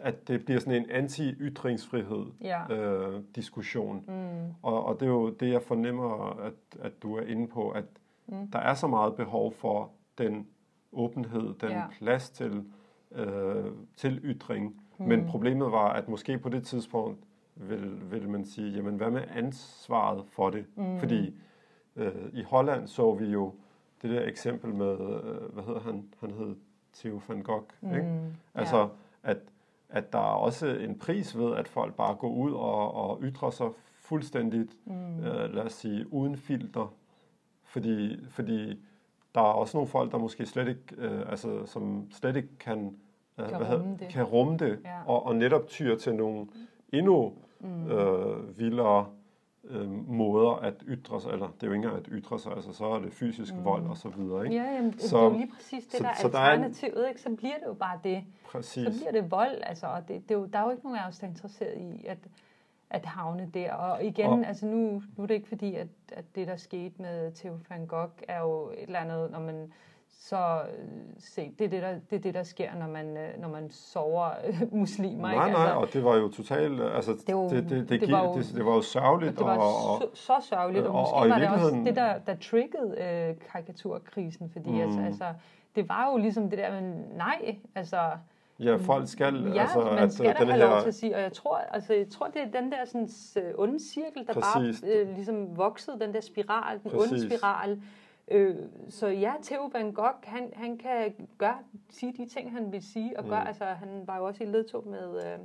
at det bliver sådan en anti-ytringsfrihed Ja. øh, diskussion. Mm. Og, og det er jo det, jeg fornemmer, at, at du er inde på, at Mm. der er så meget behov for den åbenhed, den Ja. plads til, øh, til ytring. Mm. Men problemet var, at måske på det tidspunkt vil, vil man sige, jamen hvad med ansvaret for det? Mm. Fordi øh, i Holland så vi jo det der eksempel med, øh, hvad hedder han? Han hed Theo van Gogh, ikke? Mm. Altså, ja. at, at der er også en pris ved, at folk bare går ud og, og ytrer sig fuldstændigt, Mm. øh, lad os sige, uden filter. Fordi, fordi der er også nogle folk, der måske slet ikke, øh, altså, som slet ikke kan, øh, Kan hvad hedder- rumme det. kan rumme det, Ja. og, og netop tyr til nogle endnu Mm. øh, vildere øh, måder at ytre sig, eller det er jo ikke engang at ytre sig, altså så er det fysisk Mm. vold og så videre, ikke? Ja, jamen, det Så- er jo lige præcis det, så- der er så der er en- alternativet, ikke? Så bliver det jo bare det. Præcis. Så bliver det vold, altså, og det, det er jo, der er jo ikke nogen af os, der er interesseret i at, at havne der. Og igen, Og- og, altså nu, nu er det ikke fordi, at, at det, der skete med Theo van Gogh, er jo et eller andet, når man så øh, se, det er det, der, det er det, der sker, når man, øh, når man sover øh, muslimer. Nej, ikke? nej, Altså, og det var jo totalt, altså det, Det var jo- det, det, det, det det, var jo- det, det var jo sørgeligt, det var og, og, så, så sørgeligt, og, og- måske og i var det også det, der, der triggede øh, karikaturkrisen, fordi mm. altså, altså, det var jo ligesom det der, men nej, altså, Ja, folk skal, Ja, altså, man at skal øh, da den have lov her, til at sige, og jeg tror, altså, jeg tror det er den der sådan, øh, onde cirkel, der Præcis. bare øh, ligesom voksede, den der spiral, den Præcis. onde spiral. Øh, så ja, Theo Van Gogh, han, han kan gøre, sige de ting, han vil sige, og Mm. gøre, altså han var jo også i ledtog med øh,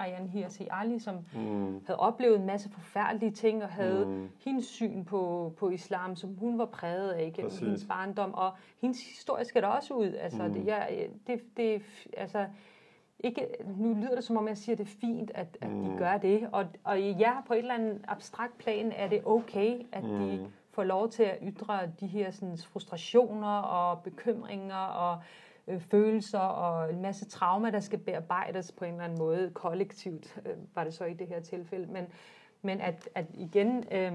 Ayan Hirsi Ali, som mm, havde oplevet en masse forfærdelige ting, og havde Mm. hendes syn på, på islam, som hun var præget af gennem Præcis. hendes barndom, og hendes historie skal der også ud. Altså, Mm. det, jeg, det, det, altså, ikke, nu lyder det som om, jeg siger, at det er fint, at, at Mm. de gør det, og, og ja, på et eller andet abstrakt plan er det okay, at mm. de får lov til at ytre de her sådan, frustrationer og bekymringer og øh, følelser og en masse trauma, der skal bearbejdes på en eller anden måde kollektivt, øh, var det så i det her tilfælde. Men, men at, at igen, øh,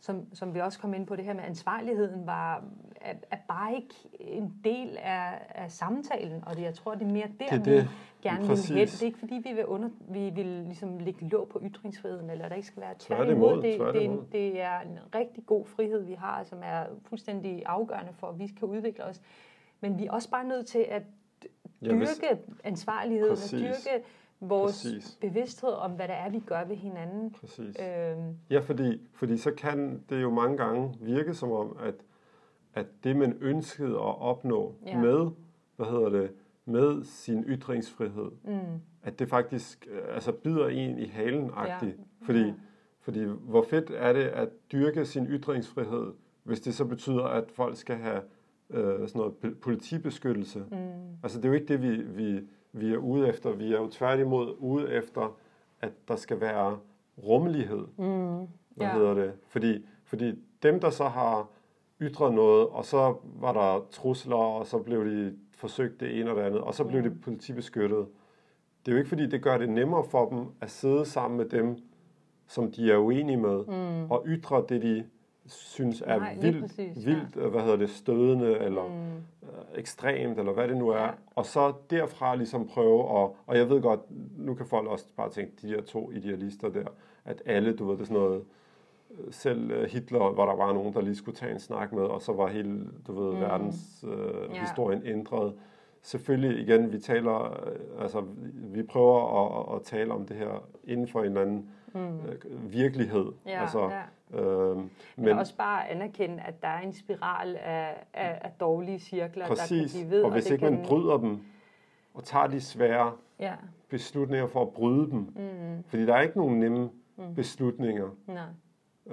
som, som vi også kom ind på, det her med ansvarligheden, var er, er bare ikke en del af, af samtalen, og det, jeg tror, det er mere der, Det er vi det. gerne Præcis. vil hen. Det er ikke fordi, vi vil, under, vi vil ligesom lægge låg på ytringsfriheden, eller der ikke skal være Tværtimod, det, det, er en, det er en rigtig god frihed, vi har, som er fuldstændig afgørende for, at vi kan udvikle os. Men vi er også bare nødt til at dyrke ansvarligheden, og dyrke vores Præcis. bevidsthed om, hvad det er, vi gør ved hinanden. præcis. Øhm, Ja, fordi, fordi så kan det jo mange gange virke som om, at, at det man ønskede at opnå Ja. med, hvad hedder det, med sin ytringsfrihed, mm, at det faktisk øh, altså bider en i halen agtigt. Ja. Fordi, Ja. fordi hvor fedt er det at dyrke sin ytringsfrihed, hvis det så betyder, at folk skal have øh, sådan noget politibeskyttelse. mm, Altså det er jo ikke det, vi, vi, vi er ude efter. Vi er jo tværtimod ude efter, at der skal være rummelighed. mm, Hvad Ja. hedder det? Fordi, fordi dem, der så har ytret noget, og så var der trusler, og så blev de forsøgt det ene og det andet, og så blev Mm. de politibeskyttet. Det er jo ikke, fordi det gør det nemmere for dem at sidde sammen med dem, som de er uenige med, mm, og ytre det, de synes er Nej, vildt, præcis, ja. vildt øh, hvad hedder det, stødende, eller mm, øh, ekstremt, eller hvad det nu er. Ja. Og så derfra ligesom prøve at, og jeg ved godt, nu kan folk også bare tænke, de der to idealister der, at alle, du ved, det er sådan noget, øh, selv øh, Hitler, hvor der var nogen, der lige skulle tage en snak med, og så var hele, du ved, Mm. mm. verdens øh, Ja. historien ændret. Selvfølgelig, igen, vi taler, altså, vi prøver at, at tale om det her inden for en eller anden mm. øh, virkelighed. Ja, altså, ja. øh, Men men også bare anerkende, at der er en spiral af, af, af dårlige cirkler, der præcis, kan blive ved. og hvis det ikke kan, man bryder dem, og tager de svære Ja, beslutninger for at bryde dem. mm, Fordi der er ikke nogen nemme Mm. beslutninger nej,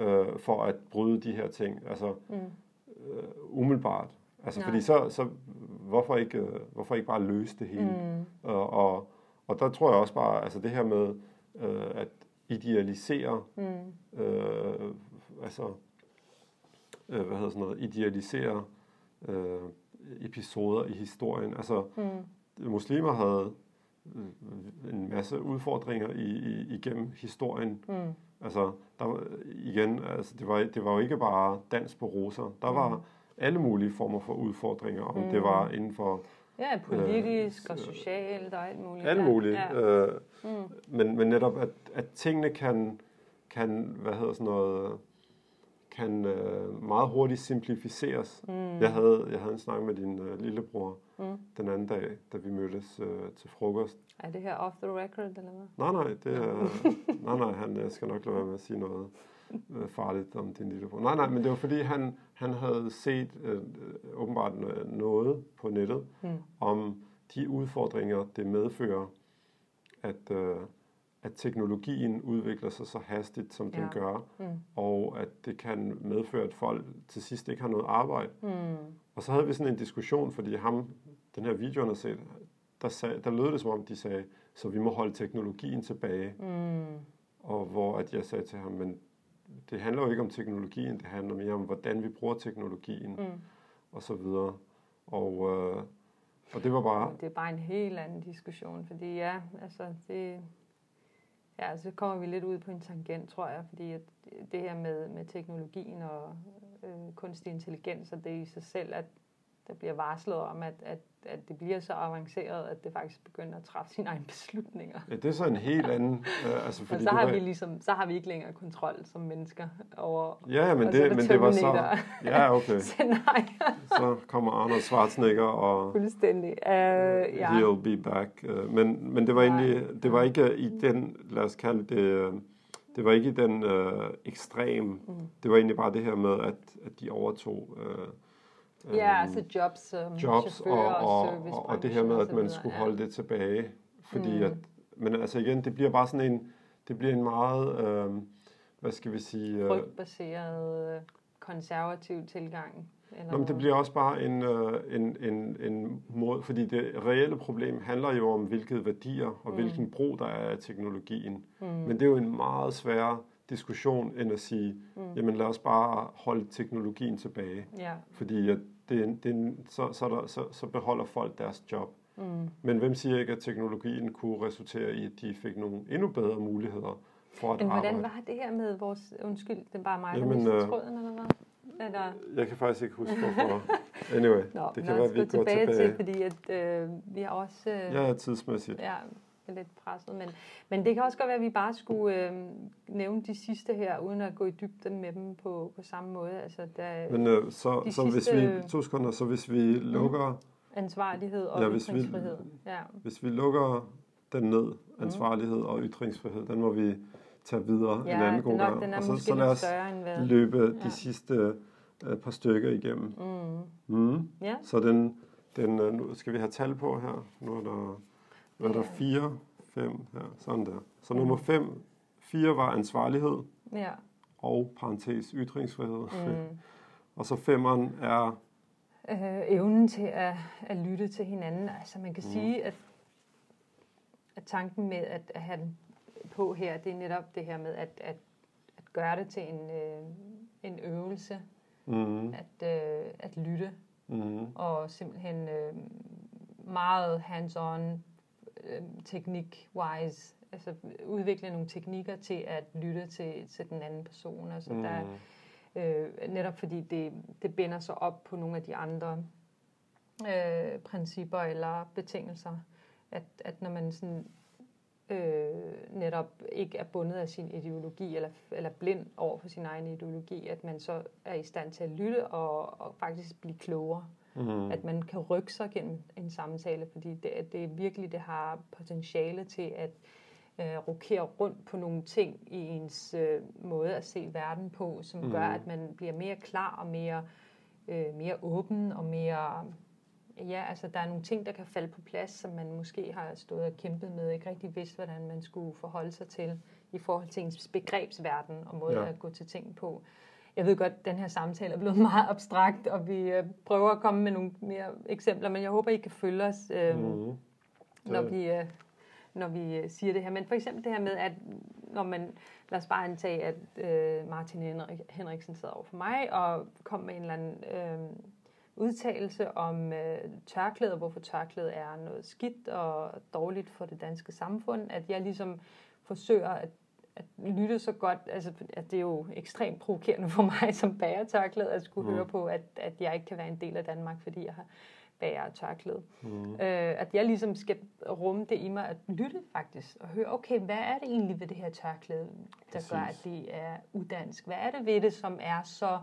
øh, for at bryde de her ting. Altså mm, øh, umiddelbart. Altså Nej. fordi så, så hvorfor, ikke, øh, hvorfor ikke bare løse det hele? mm, Og, og, og der tror jeg også bare, altså det her med øh, at idealisere, mm, øh, altså øh, hvad hedder sådan noget, idealisere øh, episoder i historien. Altså mm, muslimer havde øh, en masse udfordringer i, i, igennem historien. mm, Altså, der igen, altså, det, var, det var jo ikke bare dans på roser. Der var Mm. alle mulige former for udfordringer, om Mm. det var inden for Ja, politisk Øh, og socialt og alt muligt. alle ja, mulige. Ja. Øh, Mm, men, men netop, at, at tingene kan, kan, hvad hedder sådan noget, kan øh, meget hurtigt simplificeres. mm, Jeg, havde, jeg havde en snak med din øh, lillebror mm. den anden dag, da vi mødtes øh, til frokost. Er det her off the record, eller hvad? Nej, nej, det er, nej, nej, han øh, skal nok lade være med at sige noget øh, farligt om din lillebror. Nej, nej, men det var fordi, han, han havde set øh, øh, åbenbart no- noget på nettet Mm. om de udfordringer, det medfører, at, øh, at teknologien udvikler sig så hastigt, som den Ja. gør, Mm, og at det kan medføre, at folk til sidst ikke har noget arbejde. mm, Og så havde vi sådan en diskussion, fordi ham, den her video, han havde set, der, sag, der lød det som om, de sagde, så vi må holde teknologien tilbage. mm, Og hvor at jeg sagde til ham, men det handler jo ikke om teknologien, det handler mere om, hvordan vi bruger teknologien, mm. og så videre. Og, øh, og det var bare, Det er bare en helt anden diskussion, fordi ja, altså det... Ja, så kommer vi lidt ud på en tangent, tror jeg, fordi at det her med, med teknologien og øh, kunstig intelligens, og det i sig selv, at der bliver varslet om, at, at, at det bliver så avanceret, at det faktisk begynder at træffe sine egne beslutninger. Ja, det er så en helt anden... Øh, altså, fordi og så har, var... vi ligesom, så har vi ikke længere kontrol som mennesker over... Ja, ja men, det, men det var så... Ja, okay. så kommer Arnold Schwarzenegger og... Fuldstændig. Uh, ja. He'll be back. Uh, men, men det var egentlig... Det var ikke i den, lad os kalde det... Det var ikke den øh, ekstrem. Mm. Det var egentlig bare det her med, at, at de overtog øh, Ja, øhm, altså jobs som jobs og, og, og, og det her med, at man skulle holde det tilbage. Fordi mm. at, men altså igen, det bliver bare sådan en, det bliver en meget, øh, hvad skal vi sige... Øh, Frygtbaseret, konservativ tilgang. Eller Nå, men det bliver også bare en, øh, en, en, en måde, fordi det reelle problem handler jo om, hvilke værdier og mm. hvilken brug der er af teknologien. Mm. Men det er jo en meget sværere diskussion, end at sige, mm. jamen lad os bare holde teknologien tilbage. Ja. Fordi at det, det, så, så, der, så, så beholder folk deres job. Mm. Men hvem siger ikke, at teknologien kunne resultere i, at de fik nogle endnu bedre muligheder for at Men hvordan arbejde? var det her med vores... Undskyld, det bare mig, Jamen, der øh, tråden, eller hvad? Eller? Jeg kan faktisk ikke huske, hvorfor. Anyway, Nå, det kan være, at vi går tilbage. tilbage. Til, fordi at, øh, vi har også... Øh, ja, tidsmæssigt. Ja, er lidt presset. Men, men det kan også godt være, at vi bare skulle øh, nævne de sidste her, uden at gå i dybden med dem på, på samme måde. Altså, da men øh, så, de så sidste, hvis vi, to sekunder, så hvis vi mm. lukker... Ansvarlighed og ja, hvis ytringsfrihed. Vi, ja. Hvis vi lukker den ned, mm. ansvarlighed mm. og ytringsfrihed, den må vi tage videre ja, en anden god gang. og så, så lad os end løbe ja. de sidste uh, par stykker igennem. Mm. Mm. Ja. Så den, den, uh, nu skal vi have tal på her. Nu er der er der fire, fem her, sådan der. Så nummer fem, fire var ansvarlighed. Ja. Og parentes ytringsfrihed. Mm. og så femmeren er... Øh, evnen til at, at lytte til hinanden. Altså man kan mm. sige, at, at tanken med at, at have den på her, det er netop det her med at, at, at gøre det til en, øh, en øvelse. Mm. At, øh, at lytte. Mm. Og simpelthen øh, meget hands-on øh, teknik-wise, altså udvikle nogle teknikker til at lytte til, til den anden person. Altså mm. der, øh, netop fordi det, det binder sig op på nogle af de andre øh, principper eller betingelser, at, at når man sådan øh, netop ikke er bundet af sin ideologi eller, eller blind over for sin egen ideologi, at man så er i stand til at lytte og, og faktisk blive klogere. Mm. At man kan rykke sig gennem en samtale, fordi det, det er virkelig, det har potentiale til at øh, rokere rundt på nogle ting i ens øh, måde at se verden på, som mm. gør, at man bliver mere klar og mere, øh, mere åben og mere... Ja, altså der er nogle ting, der kan falde på plads, som man måske har stået og kæmpet med, ikke rigtig vidst, hvordan man skulle forholde sig til i forhold til ens begrebsverden og måde ja. at gå til ting på jeg ved godt, at den her samtale er blevet meget abstrakt, og vi øh, prøver at komme med nogle mere eksempler, men jeg håber, I kan følge os, øh, mm. når, vi, øh, når vi øh, siger det her. Men for eksempel det her med, at når man, lad os bare antage, at øh, Martin Henrik, Henriksen sad over for mig og kom med en eller anden øh, udtalelse om øh, tørklæder, hvorfor tørklæder er noget skidt og dårligt for det danske samfund, at jeg ligesom forsøger at at lytte så godt, altså at det er jo ekstremt provokerende for mig som bæretørklæde at skulle mm. høre på, at, at jeg ikke kan være en del af Danmark, fordi jeg har bærer tørklæde. Mm. Øh, at jeg ligesom skal rumme det i mig at lytte faktisk, og høre, okay, hvad er det egentlig ved det her tørklæde, der Præcis. gør, at det er udansk? Hvad er det ved det, som er så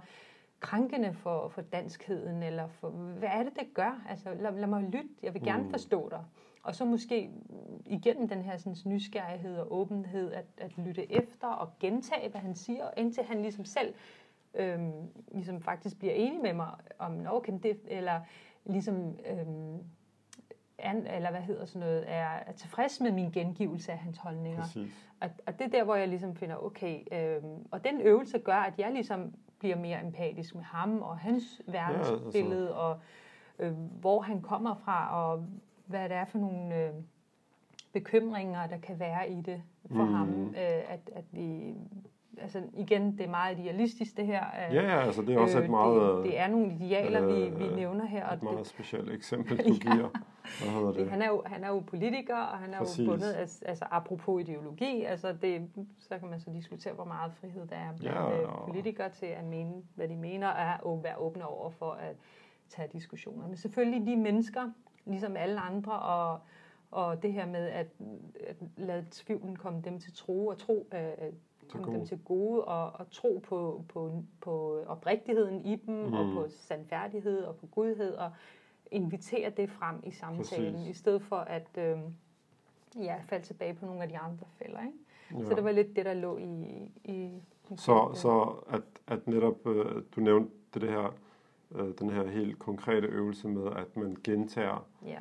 krænkende for, for danskheden, eller for, hvad er det, det gør? Altså, lad, lad mig lytte, jeg vil gerne mm. forstå dig. Og så måske igennem den her sådan, nysgerrighed og åbenhed, at, at lytte efter og gentage, hvad han siger, indtil han ligesom selv øhm, ligesom faktisk bliver enig med mig om, okay, det, eller ligesom, øhm, an, eller hvad hedder sådan noget, er, er tilfreds med min gengivelse af hans holdninger. Og, og det er der, hvor jeg ligesom finder, okay, øhm, og den øvelse gør, at jeg ligesom bliver mere empatisk med ham og hans verdensbillede, ja, altså. og øh, hvor han kommer fra, og hvad det er for nogle øh, bekymringer, der kan være i det for mm. ham. Øh, at, at vi, altså igen, det er meget idealistisk det her. Øh, ja, ja, altså det er også øh, et meget... Det, det er nogle idealer, øh, vi, vi nævner her. Et meget det, specielt eksempel, du ja. giver. Hvad hedder det? Han er, jo, han er jo politiker, og han er Præcis. jo bundet, altså, altså apropos ideologi, altså det, så kan man så diskutere, hvor meget frihed der er blandt ja, øh, politikere til at mene, hvad de mener, og være åbne over for, at tage diskussioner. Men selvfølgelig de mennesker, ligesom alle andre, og, og det her med at, at lade tvivlen komme dem til tro, og tro, øh, komme dem til gode, og, og tro på, på, på oprigtigheden i dem, mm. og på sandfærdighed, og på godhed, og invitere det frem i samtalen, Præcis. i stedet for at øh, ja, falde tilbage på nogle af de andre fælder. Ikke? Ja. Så det var lidt det, der lå i... i så, så at, at netop, øh, du nævnte det her, øh, den her helt konkrete øvelse med, at man gentager, ja.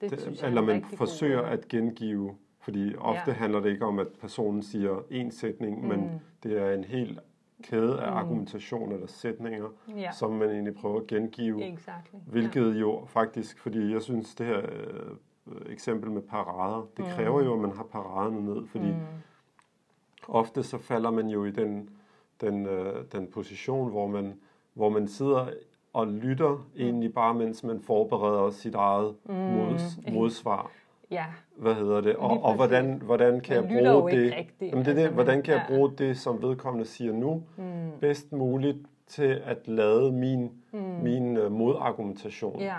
det, det eller man forsøger god. at gengive, fordi ofte ja. handler det ikke om, at personen siger en sætning, mm. men det er en helt kæde af mm. argumentation eller sætninger, ja. som man egentlig prøver at gengive. Exactly. Hvilket ja. jo faktisk, fordi jeg synes, det her øh, eksempel med parader, det mm. kræver jo, at man har paraderne ned, fordi mm. ofte så falder man jo i den, den, øh, den position, hvor man, hvor man sidder og lytter mm. egentlig bare, mens man forbereder sit eget mm. mods, modsvar. Ja. Hvad hedder det? Og, og hvordan, hvordan kan jeg bruge det? Rigtigt, jamen det er det, altså, hvordan kan jeg bruge det, som vedkommende siger nu, mm. bedst muligt til at lade min, mm. min uh, modargumentation. Ja.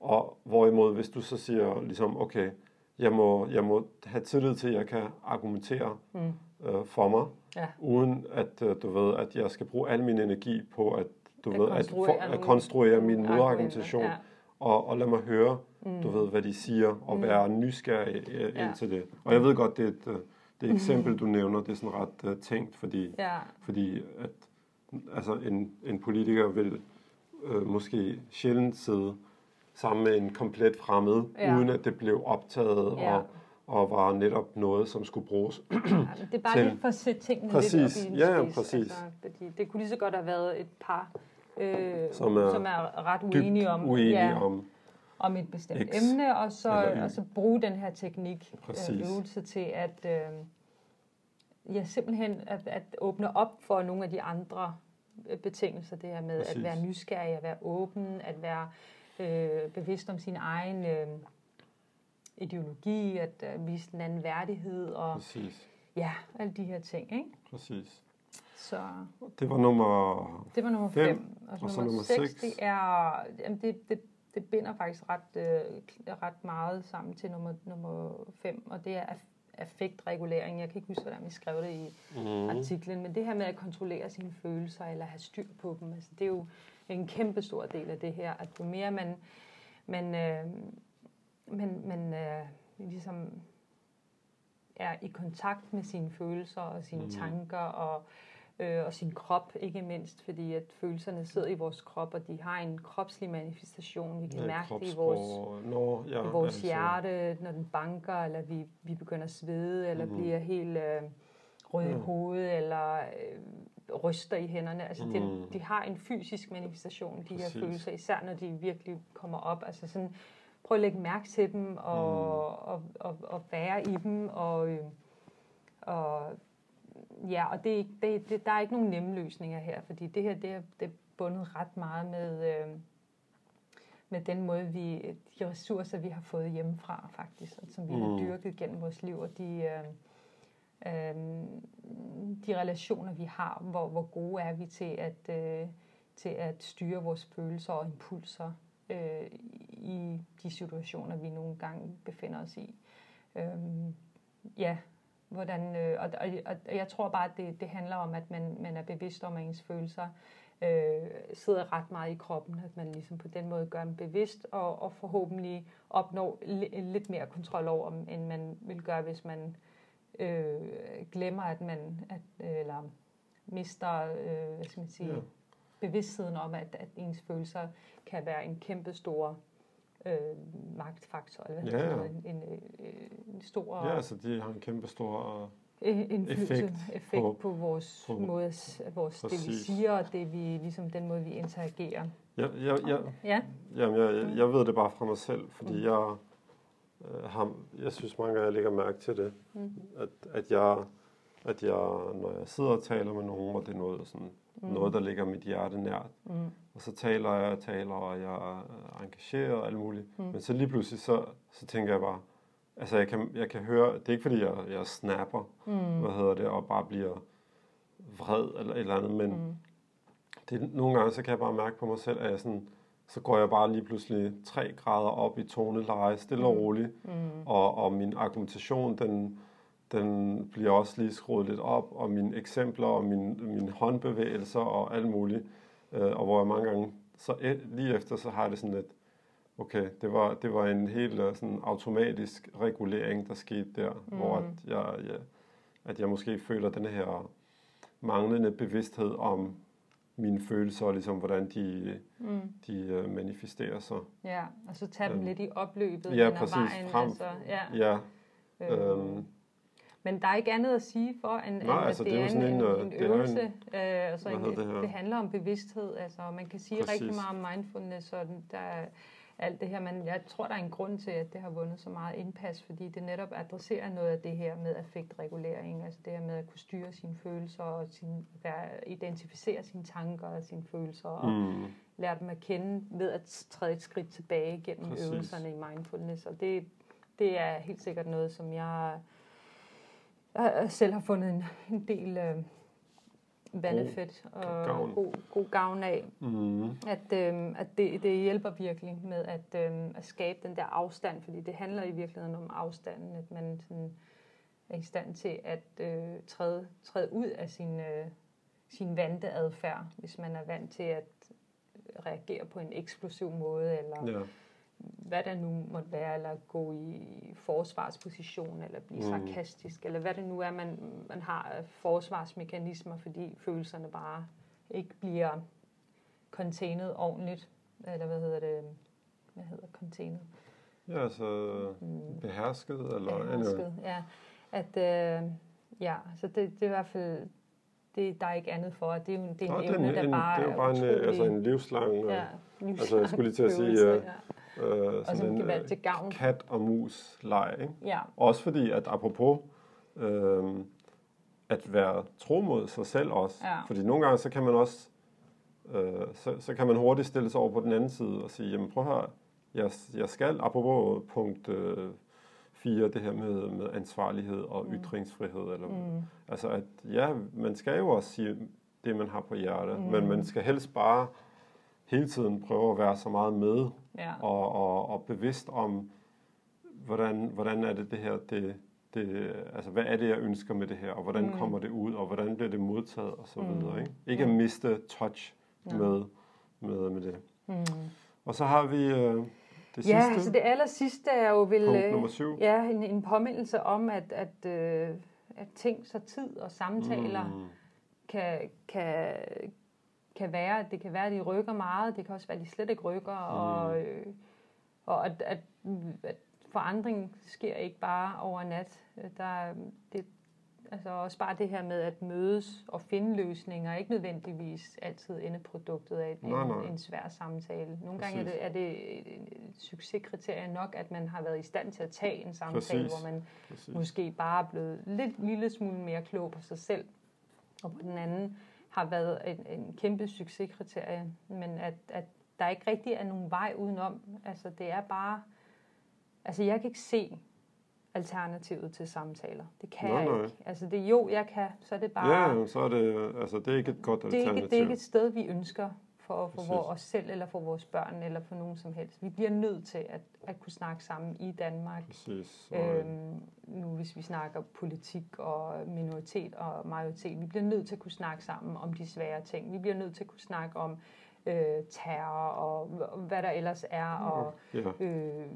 Og hvorimod, hvis du så siger, ligesom, okay, jeg må, jeg må have tillid til, at jeg kan argumentere mm. uh, for mig, ja. uden at uh, du ved, at jeg skal bruge al min energi på at du at ved, at, for, at konstruere min modargumentation. Ja. Og, og lad mig høre, mm. du ved, hvad de siger, og mm. være nysgerrig øh, ja. ind til det. Og jeg ved godt, det er et, øh, det er et eksempel, du nævner, det er sådan ret uh, tænkt, fordi, ja. fordi at, altså en, en politiker vil uh, måske sjældent sidde sammen med en komplet fremmed, ja. uden at det blev optaget ja. og, og var netop noget, som skulle bruges. ja, det er bare til, lidt for at sætte tingene præcis. lidt op i en ja, ja, præcis. Altså, fordi det kunne lige så godt have været et par, øh, som, er som er ret uenige om, uenige ja, om om et bestemt X, emne, og så, og så bruge den her teknik, øh, øvelse til at øh, ja, simpelthen at, at åbne op for nogle af de andre øh, betingelser, det her med Præcis. at være nysgerrig, at være åben, at være øh, bevidst om sin egen øh, ideologi, at øh, vise den anden værdighed, og Præcis. ja, alle de her ting, ikke? Præcis. Så det var nummer Det var nummer 5. Og, og så nummer 6, det er, jamen det, det det binder faktisk ret, øh, ret meget sammen til nummer, nummer 5, og det er affektregulering. Jeg kan ikke huske, hvordan vi skrev det i mm. artiklen, men det her med at kontrollere sine følelser eller have styr på dem, altså, det er jo en kæmpe stor del af det her, at jo mere man, man, øh, man, man øh, ligesom er i kontakt med sine følelser og sine mm. tanker og øh, og sin krop ikke mindst, fordi at følelserne sidder i vores krop, og de har en kropslig manifestation. Vi kan ja, mærke det i vores, Nå, ja, i vores altså. hjerte, når den banker, eller vi, vi begynder at svede, eller mm. bliver helt øh, rød i ja. hovedet, eller øh, ryster i hænderne. Altså, mm. de, de har en fysisk manifestation, de Præcis. her følelser, især når de virkelig kommer op. Altså sådan, prøv at lægge mærke til dem, og, mm. og, og, og være i dem, og, øh, og ja, og det, det, det, der er ikke nogen nemme løsninger her, fordi det her det er, det er bundet ret meget med, øh, med den måde, vi, de ressourcer, vi har fået hjemmefra faktisk, og som vi mm. har dyrket gennem vores liv, og de, øh, øh, de relationer, vi har, hvor, hvor gode er vi til at, øh, til at styre vores følelser og impulser øh, i de situationer, vi nogle gange befinder os i. Øh, ja, Hvordan, øh, og, og, og jeg tror bare, at det, det handler om, at man, man er bevidst om, at ens følelser øh, sidder ret meget i kroppen. At man ligesom på den måde gør dem bevidst, og, og forhåbentlig opnår li- lidt mere kontrol over dem, end man vil gøre, hvis man øh, glemmer, at man at, eller mister øh, hvad skal man sige, ja. bevidstheden om, at, at ens følelser kan være en kæmpe stor øh, magtfaktor, eller hvad ja, ja. En, en, øh, en stor... Ja, altså de har en kæmpe stor indflydelse, effekt, effekt på, på vores på, måde, vores, det vi siger, og det vi, ligesom den måde, vi interagerer. Ja, ja, ja, ja. Jamen, jeg, jeg ved det bare fra mig selv, fordi mm. jeg, øh, har, jeg synes mange gange, jeg lægger mærke til det, mm. at, at, jeg, at jeg, når jeg sidder og taler med nogen, og det er noget, sådan, mm. noget der ligger mit hjerte nært, mm og så taler jeg og taler, og jeg er engageret og alt muligt. Mm. Men så lige pludselig, så, så tænker jeg bare, altså jeg kan, jeg kan høre, det er ikke fordi, jeg, jeg snapper, mm. hvad hedder det, og bare bliver vred eller et eller andet, men mm. det, nogle gange så kan jeg bare mærke på mig selv, at jeg sådan, så går jeg bare lige pludselig tre grader op i toneleje, stille og roligt, mm. og, og min argumentation, den, den bliver også lige skruet lidt op, og mine eksempler, og mine, mine håndbevægelser, og alt muligt, øh, og hvor jeg mange gange, så et, lige efter, så har det sådan lidt, okay, det var, det var en helt øh, sådan automatisk regulering, der skete der, mm. hvor at jeg, jeg, at jeg måske føler den her manglende bevidsthed om mine følelser, og ligesom hvordan de, mm. de uh, manifesterer sig. Ja, og så tage dem um, lidt i opløbet ja, præcis, vejen. Frem, altså, ja, ja øhm, um, men der er ikke andet at sige for, end, nej, at altså, det, det er en, en, en, en øvelse. En, øh, altså en, det, det handler om bevidsthed. Altså, man kan sige Præcis. rigtig meget om mindfulness, og der, alt det her, men jeg tror, der er en grund til, at det har vundet så meget indpas, fordi det netop adresserer noget af det her med affektregulering, altså det her med at kunne styre sine følelser og sin, være, identificere sine tanker og sine følelser og mm. lære dem at kende ved at træde et skridt tilbage gennem Præcis. øvelserne i mindfulness, og det, det er helt sikkert noget, som jeg, jeg selv har fundet en, en del... Øh, benefit og gavn. God, god gavn af. Mm. At, øhm, at det, det hjælper virkelig med at, øhm, at skabe den der afstand, fordi det handler i virkeligheden om afstanden, at man sådan er i stand til at øh, træde, træde ud af sin, øh, sin vante adfærd, hvis man er vant til at reagere på en eksplosiv måde, eller ja hvad der nu måtte være, eller gå i forsvarsposition, eller blive mm. sarkastisk, eller hvad det nu er, man, man har forsvarsmekanismer, fordi følelserne bare ikke bliver containet ordentligt, eller hvad hedder det, hvad hedder containet? Ja, altså mm. behersket, eller behersket, ja. At, øh, ja, så det, det er i hvert fald, det, der er ikke andet for, at det er det er en Nå, evne, en, der bare det er bare en, øh, altså en livslang, ja, livslang altså jeg skulle lige til at sige, ja. Øh, og som kan være til gavn. kat og mus leg. Ikke? Ja. Også fordi, at apropos øh, at være tro mod sig selv også. Ja. Fordi nogle gange, så kan man også øh, så, så kan man hurtigt stille sig over på den anden side og sige, jamen prøv her, jeg, jeg skal, apropos punkt øh, 4, det her med, med ansvarlighed og mm. ytringsfrihed. Eller, mm. Altså at, ja, man skal jo også sige det, man har på hjertet, mm. men man skal helst bare hele tiden prøve at være så meget med ja. og, og, og bevidst om, hvordan, hvordan er det det her, det, det, altså hvad er det, jeg ønsker med det her, og hvordan mm. kommer det ud, og hvordan bliver det modtaget, og så mm. videre. Ikke, ikke ja. at miste touch ja. med, med, med det. Mm. Og så har vi øh, det sidste. Ja, altså det aller sidste er jo vel Punkt nummer syv. Ja, en, en påmindelse om, at, at, øh, at ting så tid og samtaler mm. kan, kan, kan være, at det kan være, at de rykker meget, det kan også være, at de slet ikke rykker, mm. og, øh, og at, at, at forandring sker ikke bare over nat. Der, det, altså også bare det her med at mødes og finde løsninger, ikke nødvendigvis altid endeproduktet af en, nej, nej. en svær samtale. Nogle Præcis. gange er det, er det et succeskriterie nok, at man har været i stand til at tage en samtale, Præcis. hvor man Præcis. måske bare er blevet lidt lille smule mere klog på sig selv, og på den anden har været en, en kæmpe succeskriterie, men at, at der ikke rigtig er nogen vej udenom. Altså det er bare, altså jeg kan ikke se alternativet til samtaler. Det kan nej, jeg nej. ikke. Altså det jo, jeg kan, så er det bare... Ja, så er det, altså det er ikke et godt alternativ. Det er ikke, det er ikke et sted, vi ønsker for, for vores, os selv, eller for vores børn, eller for nogen som helst. Vi bliver nødt til at, at kunne snakke sammen i Danmark. Præcis. Øhm, nu hvis vi snakker politik og minoritet og majoritet, vi bliver nødt til at kunne snakke sammen om de svære ting. Vi bliver nødt til at kunne snakke om øh, terror og, og hvad der ellers er. Og, ja. øh,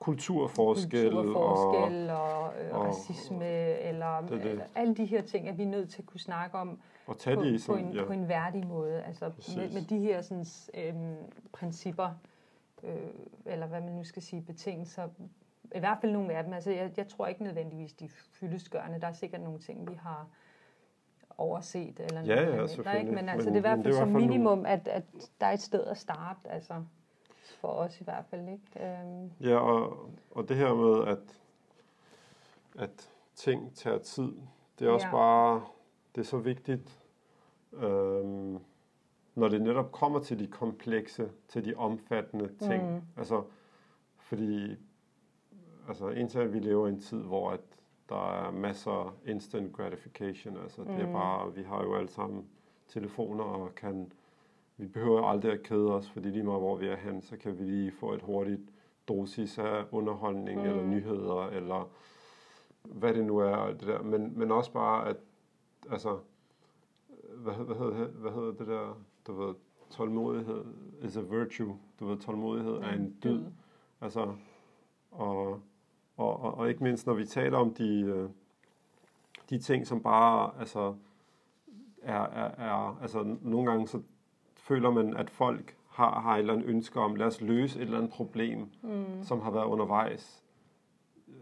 kulturforskel, kulturforskel og, og, øh, og racisme, eller, det, det. eller alle de her ting, er vi nødt til at kunne snakke om og tage på, de på, en, ja. på en værdig måde. Altså med, med de her sådan, øhm, principper, øh, eller hvad man nu skal sige, betingelser, i hvert fald nogle af dem. Altså jeg, jeg tror ikke nødvendigvis, de fyldesgørende. Der er sikkert nogle ting, vi har overset. Eller ja, noget, ja, selvfølgelig. ikke? Men altså, men, det er i hvert fald som minimum, at, at der er et sted at starte. Altså for os i hvert fald. Ikke? Øhm. Ja, og, og det her med, at, at ting tager tid, det er også ja. bare, det er så vigtigt, øhm, når det netop kommer til de komplekse, til de omfattende ting. Mm. Altså, fordi altså, indtil vi lever i en tid, hvor at der er masser af instant gratification, altså mm. det er mm. bare, vi har jo alle sammen telefoner og kan vi behøver aldrig at kede os, fordi lige meget hvor vi er hen, så kan vi lige få et hurtigt dosis af underholdning mm. eller nyheder, eller hvad det nu er, det der. Men, men også bare, at altså, hvad, hvad, hedder, hvad hedder det der, du ved, tålmodighed is a virtue, du ved, tålmodighed er en dyd. Altså, og, og, og, og ikke mindst, når vi taler om de, øh, de ting, som bare, altså, er, er, er, altså, nogle gange så føler man, at folk har, har et eller andet ønske om, lad os løse et eller andet problem, mm. som har været undervejs.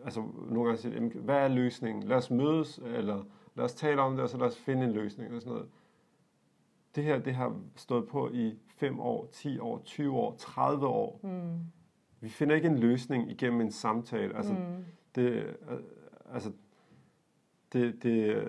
Altså, nogle gange siger hvad er løsningen? Lad os mødes, eller lad os tale om det, og så lad os finde en løsning, og sådan noget. Det her, det har stået på i 5 år, 10 år, 20 år, 30 år. Mm. Vi finder ikke en løsning igennem en samtale. Altså, mm. det, altså, det, det,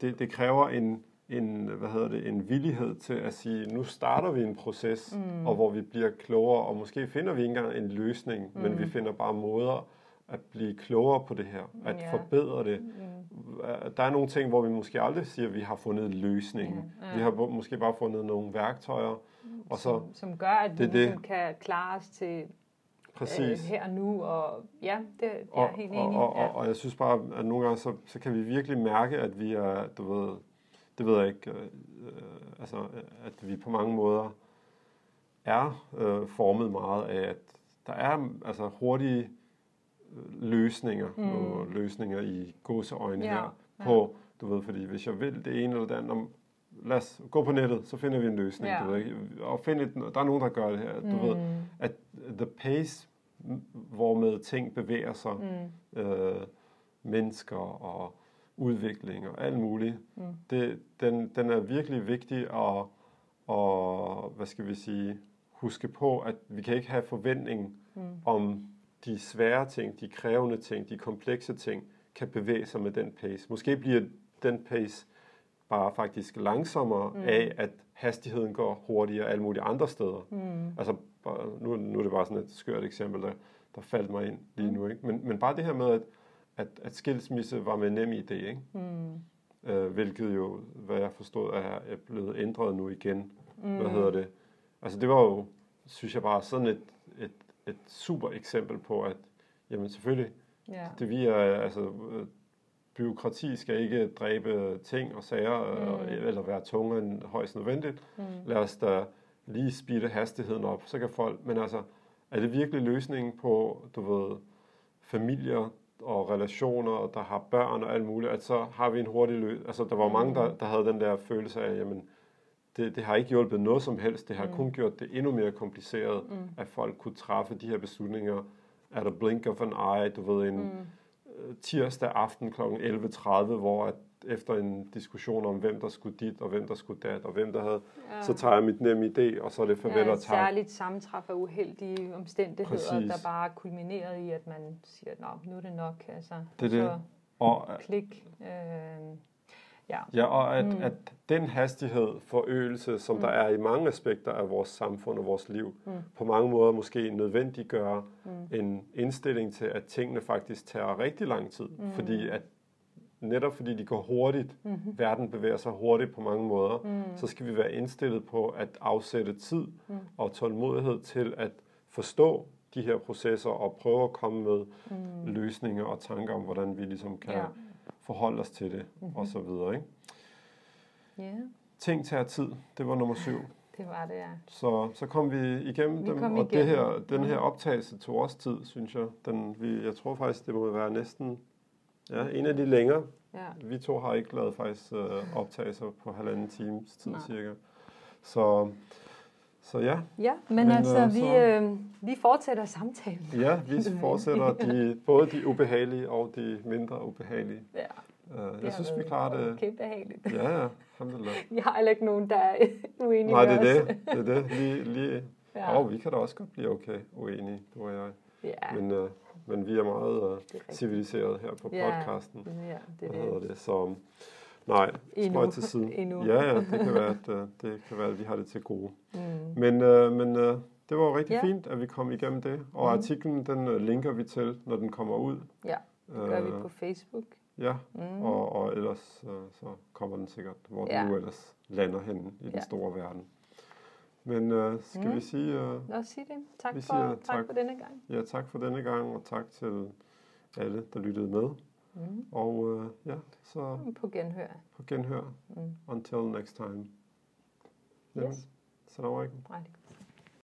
det, det kræver en, en, hvad hedder det, en villighed til at sige, nu starter vi en proces, mm. og hvor vi bliver klogere, og måske finder vi ikke engang en løsning, mm. men vi finder bare måder at blive klogere på det her, at yeah. forbedre det. Mm. Der er nogle ting, hvor vi måske aldrig siger, at vi har fundet en løsning. Yeah. Yeah. Vi har måske bare fundet nogle værktøjer. Og så, som, som gør, at det, vi ligesom det. kan klare os til Præcis. Øh, her og nu, og ja, det er og, helt enig. Og, og, ja. og, og jeg synes bare, at nogle gange, så, så kan vi virkelig mærke, at vi er, du ved, det ved jeg ikke, øh, øh, altså, at vi på mange måder er øh, formet meget af, at der er altså hurtige øh, løsninger, mm. og løsninger i gåseøjne ja. her, på, ja. du ved, fordi hvis jeg vil det ene eller det andet, lad os gå på nettet, så finder vi en løsning, ja. du ved ikke? Og find et, der er nogen, der gør det her, du mm. ved, at the pace, hvormed ting bevæger sig, mm. øh, mennesker og udvikling og alt muligt. Mm. Det, den, den er virkelig vigtig at, og, hvad skal vi sige, huske på, at vi kan ikke have forventning mm. om de svære ting, de krævende ting, de komplekse ting, kan bevæge sig med den pace. Måske bliver den pace bare faktisk langsommere mm. af, at hastigheden går hurtigere alle mulige andre steder. Mm. Altså, nu, nu er det bare sådan et skørt eksempel, der, der faldt mig ind lige mm. nu. Ikke? Men, men bare det her med, at at, at skilsmisse var med nem idé, ikke? Mm. Øh, hvilket jo, hvad jeg forstod, er blevet ændret nu igen. Mm. Hvad hedder det? Altså det var jo, synes jeg bare, sådan et, et, super eksempel på, at jamen selvfølgelig, yeah. det vi er, altså byråkrati skal ikke dræbe ting og sager, mm. eller være tungere end højst nødvendigt. Mm. Lad os da lige speede hastigheden op, så kan folk, men altså, er det virkelig løsningen på, du ved, familier, og relationer, der har børn og alt muligt, at så har vi en hurtig løs. Altså, der var mange, der, der havde den der følelse af, jamen, det, det har ikke hjulpet noget som helst. Det har mm. kun gjort det endnu mere kompliceret, mm. at folk kunne træffe de her beslutninger at a blink of an eye, du ved, en mm. tirsdag aften kl. 11.30, hvor at efter en diskussion om, hvem der skulle dit, og hvem der skulle dat, og hvem der havde, ja. så tager jeg mit nemme idé, og så er det farvel ja, og tak. særligt sammentræf af uheldige omstændigheder, Præcis. der bare kulminerede i, at man siger, at nu er det nok. Altså, det er det. Så og, klik. Øh, ja. ja, og at, mm. at den hastighed for øgelse, som mm. der er i mange aspekter af vores samfund og vores liv, mm. på mange måder måske nødvendiggør mm. en indstilling til, at tingene faktisk tager rigtig lang tid, mm. fordi at netop fordi de går hurtigt, mm-hmm. verden bevæger sig hurtigt på mange måder, mm. så skal vi være indstillet på at afsætte tid mm. og tålmodighed til at forstå de her processer og prøve at komme med mm. løsninger og tanker om, hvordan vi ligesom kan ja. Forholde os til det mm-hmm. og så videre. Ikke? Yeah. Ting tager tid, det var nummer syv. Det var det, ja. Så, så kom vi igennem vi dem, kom og igennem. Det her, den her optagelse tog også tid, synes jeg. Den, vi, jeg tror faktisk, det må være næsten Ja, en af de længere. Ja. Vi to har ikke lavet faktisk øh, optagelser på halvanden times tid Nej. cirka. Så, så ja. Ja, men, men altså, øh, vi, så, øh, vi fortsætter samtalen. Ja, vi fortsætter de, både de ubehagelige og de mindre ubehagelige. Ja. Uh, jeg synes, vi klarer det. Okay, behageligt. Ja, ja. Alhamdulillah. Vi har heller ikke nogen, der er uenige Nej, det er det. det, er det. Lige, lige. Ja. Og vi kan da også godt blive okay uenige, du og jeg. Ja. Men, uh, men vi er meget uh, civiliseret her på podcasten. Ja, det er hedder det. Så nej, spøj til siden. Endnu. Ja, ja, det kan være, at, uh, det kan være, at vi har det til gode. Mm. Men, uh, men uh, det var rigtig ja. fint, at vi kom igennem det. Og mm. artiklen, den uh, linker vi til, når den kommer ud. Ja, det gør uh, vi på Facebook. Ja, mm. og, og ellers uh, så kommer den sikkert, hvor ja. den nu ellers lander hen i ja. den store verden. Men uh, skal Mm. vi sige uh, Lad os sige det. Tak, Vi for, siger tak. tak. for denne gang. ja, tak for denne gang, og tak til alle, der lyttede med. Mm. Og uh, ja, så På genhør. på genhør. Mm. Until next time. Jamen, Yes. Salam alaikum.